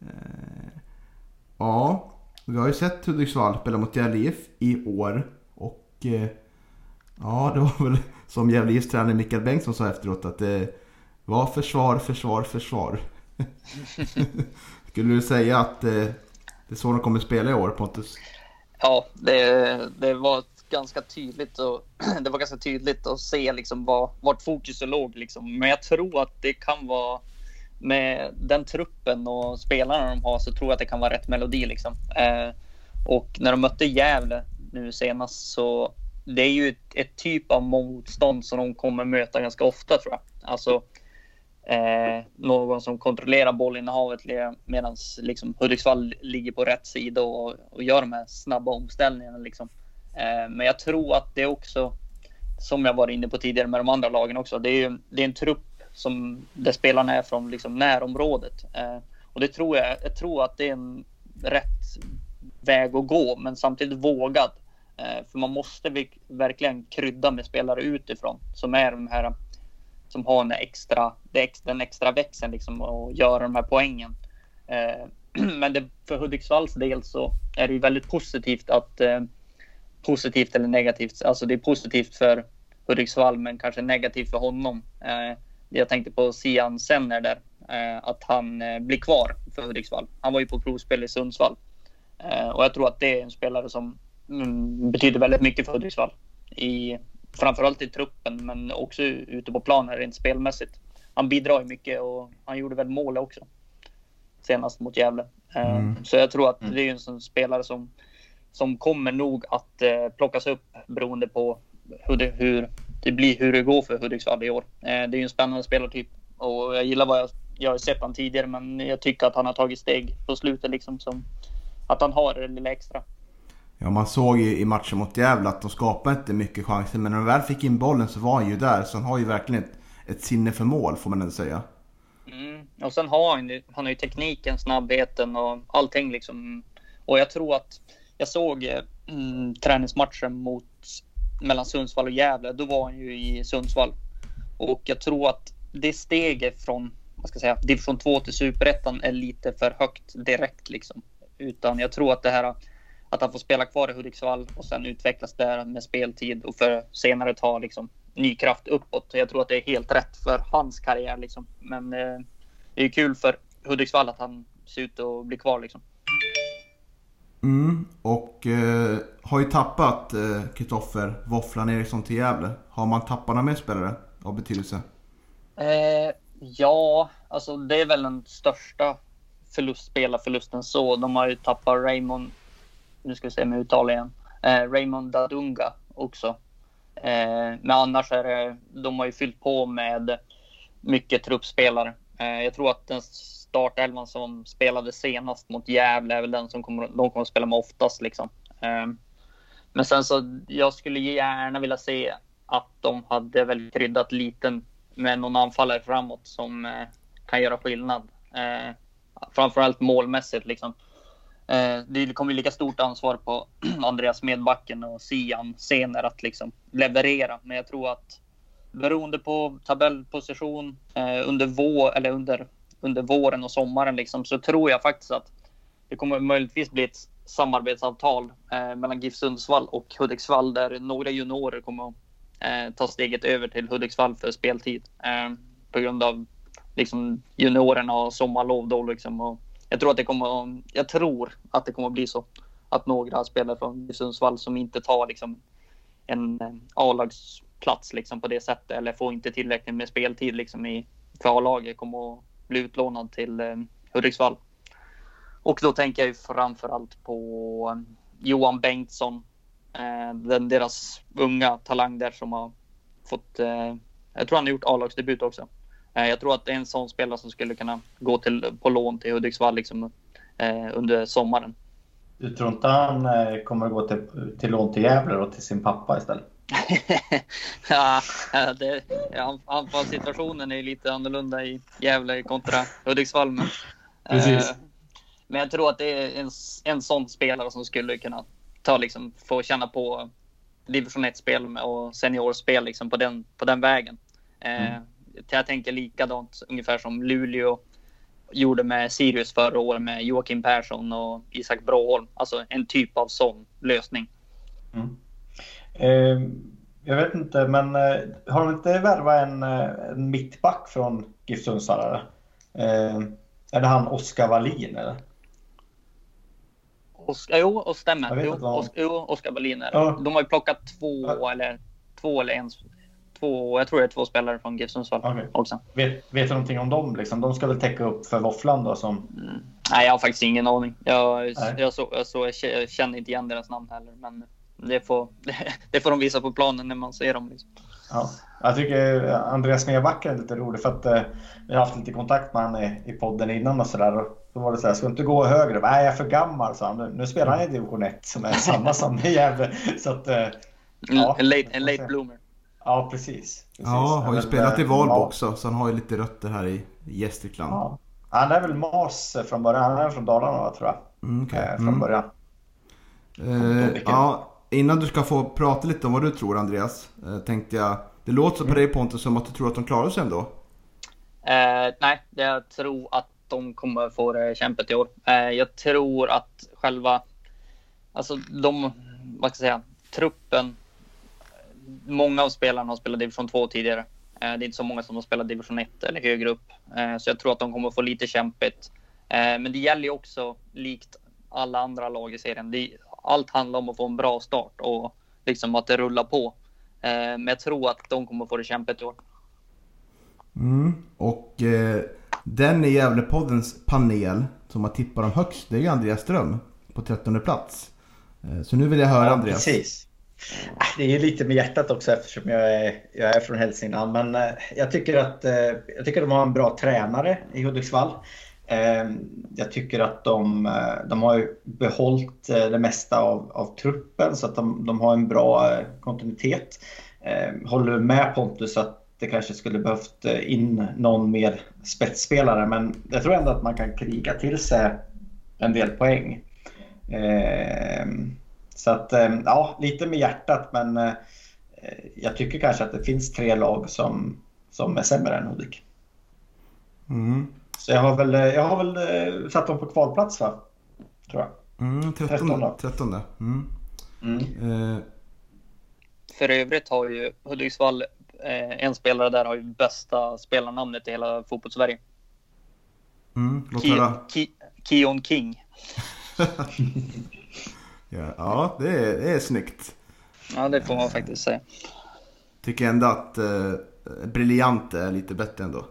Eh, ja, vi har ju sett Hudiksvall spela mot Gävle IF i år. Och eh, ja, det var väl som Gävle IFs tränare Mikael Bengtsson sa efteråt att det var försvar, försvar, försvar. Skulle du säga att eh, det är så de kommer spela i år, Pontus? Ja, det, det var ganska tydligt och det var ganska tydligt att se liksom var, vart fokuset låg. Liksom. Men jag tror att det kan vara med den truppen och spelarna de har så tror jag att det kan vara rätt melodi. Liksom. Eh, och när de mötte Gävle nu senast så det är ju ett, ett, typ av motstånd som de kommer möta ganska ofta tror jag. Alltså eh, någon som kontrollerar bollinnehavet medan liksom, Hudiksvall ligger på rätt sida och, och gör de här snabba omställningarna. Liksom. Eh, men jag tror att det också, som jag var inne på tidigare med de andra lagen också, det är, det är en trupp som, där spelarna är från liksom, närområdet. Eh, och det tror jag, jag tror att det är en rätt väg att gå, men samtidigt vågad. Eh, för man måste verkligen krydda med spelare utifrån som är de här som har den extra, den extra växeln liksom och göra de här poängen. Men det, för Hudiksvalls del så är det ju väldigt positivt att eh, positivt eller negativt. Alltså det är positivt för Hudiksvall men kanske negativt för honom. Jag tänkte på Sian Senner där, att han blir kvar för Hudiksvall. Han var ju på provspel i Sundsvall och jag tror att det är en spelare som mm, betyder väldigt mycket för Hudiksvall. I, framförallt i truppen men också ute på planen rent spelmässigt. Han bidrar ju mycket och han gjorde väl mål också. Senast mot Gävle. Eh, mm. Så jag tror att det är en sån spelare som, som kommer nog att eh, plockas upp beroende på hur det, hur det blir, hur det går för Hudiksvall i år. Eh, det är ju en spännande spelartyp och jag gillar vad jag, jag har sett honom tidigare men jag tycker att han har tagit steg på slutet liksom som att han har det lilla extra. Ja, man såg ju i matchen mot Gävle att de skapade inte mycket chanser. Men när de väl fick in bollen så var han ju där. Så han har ju verkligen ett, ett sinne för mål får man ändå säga. Mm. Och sen har han han har ju tekniken, snabbheten och allting liksom. Och jag tror att jag såg eh, mm, träningsmatchen mot mellan Sundsvall och Gävle. Då var han ju i Sundsvall. Och jag tror att det steget från vad ska jag säga, division 2 till superettan är lite för högt direkt liksom. Utan jag tror att det här att han får spela kvar i Hudiksvall och sen utvecklas där med speltid och för senare ta liksom ny kraft uppåt. Jag tror att det är helt rätt för hans karriär liksom. Men eh, det är kul för Hudiksvall att han ser ut att bli kvar liksom. Mm, och eh, har ju tappat eh, Kristoffer eh, Våfflan Eriksson till Gävle. Har man tappat några mer spelare av betydelse? Eh, ja, alltså det är väl den största förlust, spelarförlusten så. De har ju tappat Raymond nu ska vi se med uttal igen, eh, Raymond Dadunga också. Eh, men annars är det, de har ju fyllt på med mycket truppspelare. Eh, jag tror att den startelvan som spelade senast mot Gävle är väl den som kommer, de kommer att spela med oftast. Liksom. Ehm, men sen så, jag skulle gärna vilja se att de hade väl kryddat lite med någon anfallare framåt som eh, kan göra skillnad. Ehm, framförallt målmässigt liksom. Ehm, det kommer lika stort ansvar på Andreas Medbacken och Sian Sener att liksom leverera. Men jag tror att beroende på tabellposition eh, under, vår, eller under, under våren och sommaren liksom, så tror jag faktiskt att det kommer möjligtvis bli ett samarbetsavtal eh, mellan GIF Sundsvall och Hudiksvall där några juniorer kommer att eh, ta steget över till Hudiksvall för speltid eh, på grund av liksom, juniorerna och sommarlov då liksom. Och, jag tror att det kommer, jag tror att det kommer att bli så. Att några spelare från GIF Sundsvall som inte tar liksom en eh, A-lagsplats liksom på det sättet eller får inte tillräckligt med speltid liksom i, för A-laget kommer att bli utlånad till eh, Hudiksvall. Och då tänker jag ju framförallt på eh, Johan Bengtsson, eh, den, deras unga talang där som har fått, eh, jag tror han har gjort A-lagsdebut också. Eh, jag tror att det är en sån spelare som skulle kunna gå till, på lån till Hudiksvall liksom, eh, under sommaren. Du tror inte han eh, kommer att gå till, till lån till Gävle och till sin pappa istället? ja, det, anfallssituationen är lite annorlunda i Gävle kontra Hudiksvall. Men, Precis. Eh, men jag tror att det är en, en sån spelare som skulle kunna ta, liksom, få känna på division 1-spel och seniorspel liksom, på, den, på den vägen. Eh, mm jag tänker likadant ungefär som Luleå gjorde med Sirius förra året med Joakim Persson och Isak Broholm. Alltså en typ av sån lösning. Mm. Eh, jag vet inte, men eh, har de inte värvat en, eh, en mittback från GIF Sundsvall? Eh, Är det han Oskar Wallin eller? Oskar, jo, och stämmer. Jo, Oskar Wallin är det. Ja. De har ju plockat två ja. eller två eller en. Två, jag tror det är två spelare från GIF Sundsvall okay. också. Vet, vet du någonting om dem? Liksom? De ska väl täcka upp för våfflan då? Som... Mm. Nej, jag har faktiskt ingen aning. Jag, jag, så, jag, så, jag känner inte igen deras namn heller. Men det får, det får de visa på planen när man ser dem. Liksom. Ja, jag tycker Andreas Smedbacken är lite rolig för att eh, vi har haft lite kontakt med honom i, i podden innan och sådär. Då var det så här, ska du inte gå högre? Nej, jag är för gammal, sa han. Nu spelar han i division 1 som är samma som i Gävle. Så att, eh, ja, en late, en late bloomer. Ja, precis. precis. Ja, har ju spelat i Valbo också, så han har ju lite rötter här i Gästrikland. Ja. Han är väl Mas från början. Han är från Dalarna, tror jag. Mm, okay. eh, från mm. början. Eh, ja, innan du ska få prata lite om vad du tror Andreas, eh, tänkte jag. Det låter mm. på dig Pontus som att du tror att de klarar sig ändå. Eh, nej, jag tror att de kommer få det kämpigt i år. Eh, jag tror att själva, alltså de, vad ska jag säga, truppen. Många av spelarna har spelat division 2 tidigare. Eh, det är inte så många som har spelat division 1 eller högre upp. Eh, så jag tror att de kommer få lite kämpigt. Eh, men det gäller ju också, likt alla andra lag i serien, det, allt handlar om att få en bra start och liksom att det rullar på. Eh, men jag tror att de kommer få det kämpigt i år. Mm. Och eh, den i Gävlepoddens panel som har tippat dem högst, det är ju Andreas Ström på 13 plats. Eh, så nu vill jag höra ja, Andreas. Precis. Äh, det är lite med hjärtat också eftersom jag är, jag är från Hälsingland. Men eh, jag tycker att eh, jag tycker att de har en bra tränare i Hudiksvall. Ehm, jag tycker att de, eh, de har behållit eh, det mesta av, av truppen så att de, de har en bra eh, kontinuitet. Ehm, håller med Pontus att det kanske skulle behövt in någon mer spetsspelare men jag tror ändå att man kan kriga till sig en del poäng. Ehm, så att ja, lite med hjärtat men jag tycker kanske att det finns tre lag som, som är sämre än Hudik. Mm. Så jag har väl, jag har väl eh, satt dem på kvalplats va? Tror jag. Mm, 13. 13. Mm. Mm. Eh. För övrigt har ju Hudiksvall, eh, en spelare där har ju bästa spelarnamnet i hela fotbollssverige. Mm, låt höra. Ki Kion King. ja, ja det, är, det är snyggt. Ja, det får man faktiskt säga. Tycker ändå att eh, Briljant är lite bättre ändå.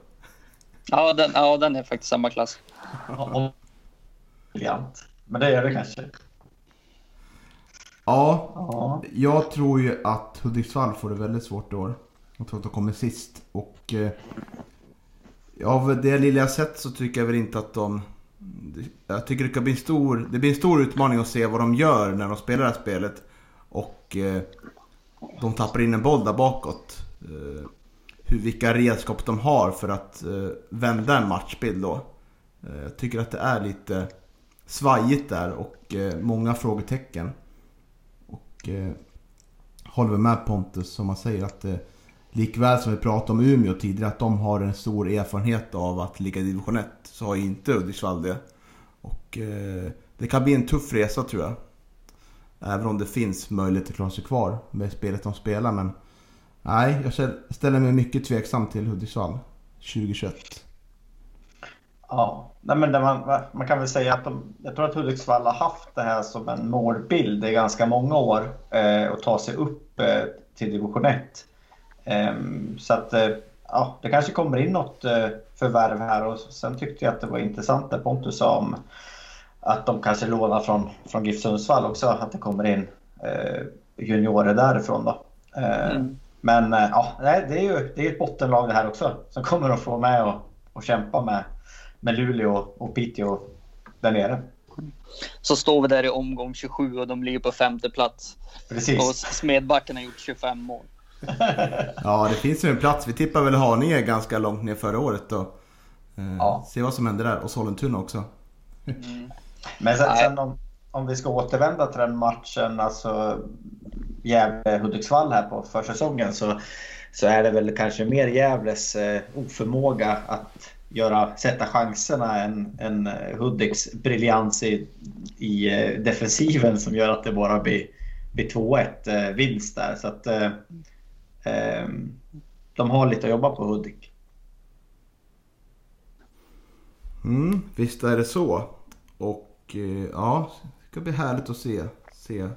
Ja den, ja, den är faktiskt samma klass. Briljant. Men det är det kanske. Ja, ja, jag tror ju att Hudiksvall får det väldigt svårt i år. Jag tror att de kommer sist. Och eh, av det lilla jag sett så tycker jag väl inte att de... Jag tycker det kan bli en stor, det blir en stor utmaning att se vad de gör när de spelar det här spelet. Och eh, de tappar in en boll där bakåt. Eh, hur, vilka redskap de har för att eh, vända en matchbild då. Eh, jag tycker att det är lite svajigt där och eh, många frågetecken. Och eh, håller med Pontus som man säger att eh, likväl som vi pratade om Umeå tidigare att de har en stor erfarenhet av att ligga i division 1 så har ju inte Hudiksvall det. Och eh, det kan bli en tuff resa tror jag. Även om det finns möjlighet att klara sig kvar med spelet de spelar men Nej, jag ställer mig mycket tveksam till Hudiksvall 2021. Ja, nej men man, man kan väl säga att de, jag tror att Hudiksvall har haft det här som en målbild i ganska många år eh, och ta sig upp eh, till division 1. Eh, så att eh, ja, det kanske kommer in något eh, förvärv här och sen tyckte jag att det var intressant det Pontus sa om att de kanske lånar från, från GIF Sundsvall också, att det kommer in eh, juniorer därifrån då. Eh, mm. Men eh, ja, det är ju det är ett bottenlag det här också som kommer att få med och, och kämpa med, med Luleå och Piteå där nere. Så står vi där i omgång 27 och de ligger på femte plats. Precis. Och Smedbacken har gjort 25 mål. ja, det finns ju en plats. Vi tippar väl Haninge ganska långt ner förra året då. Eh, ja. Se vad som händer där. Och Sollentuna också. Mm. Men sen, sen om, om vi ska återvända till den matchen, alltså Gävle-Hudiksvall här på försäsongen så, så är det väl kanske mer Gävles eh, oförmåga att göra, sätta chanserna än, än eh, Hudiks briljans i, i eh, defensiven som gör att det bara blir, blir 2-1 eh, vinst där. Så att eh, de har lite att jobba på Hudik. Mm, visst är det så. Och ja, det ska bli härligt att se, se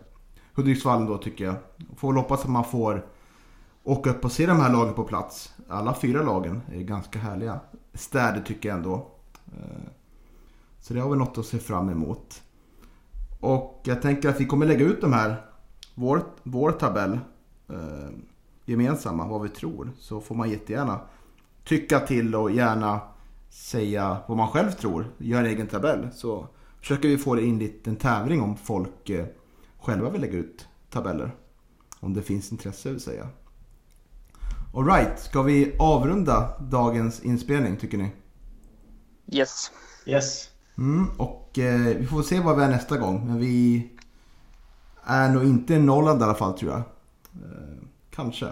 Hudiksvall då tycker jag. Får väl hoppas att man får åka upp och se de här lagen på plats. Alla fyra lagen är ganska härliga städer tycker jag ändå. Eh, så det har vi något att se fram emot. Och jag tänker att vi kommer lägga ut de här, vår, vår tabell eh, gemensamma, vad vi tror. Så får man jättegärna tycka till och gärna säga vad man själv tror. Gör en egen tabell. Så försöker vi få det in en liten tävling om folk eh, själva vill lägga ut tabeller. Om det finns intresse vill säga. Alright, ska vi avrunda dagens inspelning tycker ni? Yes. Yes. Mm, och eh, vi får se vad vi är nästa gång. Men vi är nog inte i Norrland i alla fall tror jag. Eh, kanske.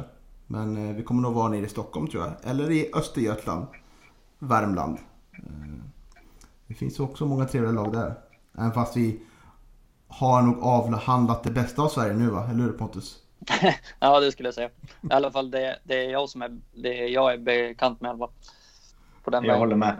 Men eh, vi kommer nog vara nere i Stockholm tror jag. Eller i Östergötland. Värmland. Eh, det finns också många trevliga lag där. Även fast vi har nog avhandlat det bästa av Sverige nu va? Eller hur Pontus? ja, det skulle jag säga. I alla fall det, det är jag som är, det är, jag är bekant med. På den jag vägen. håller med.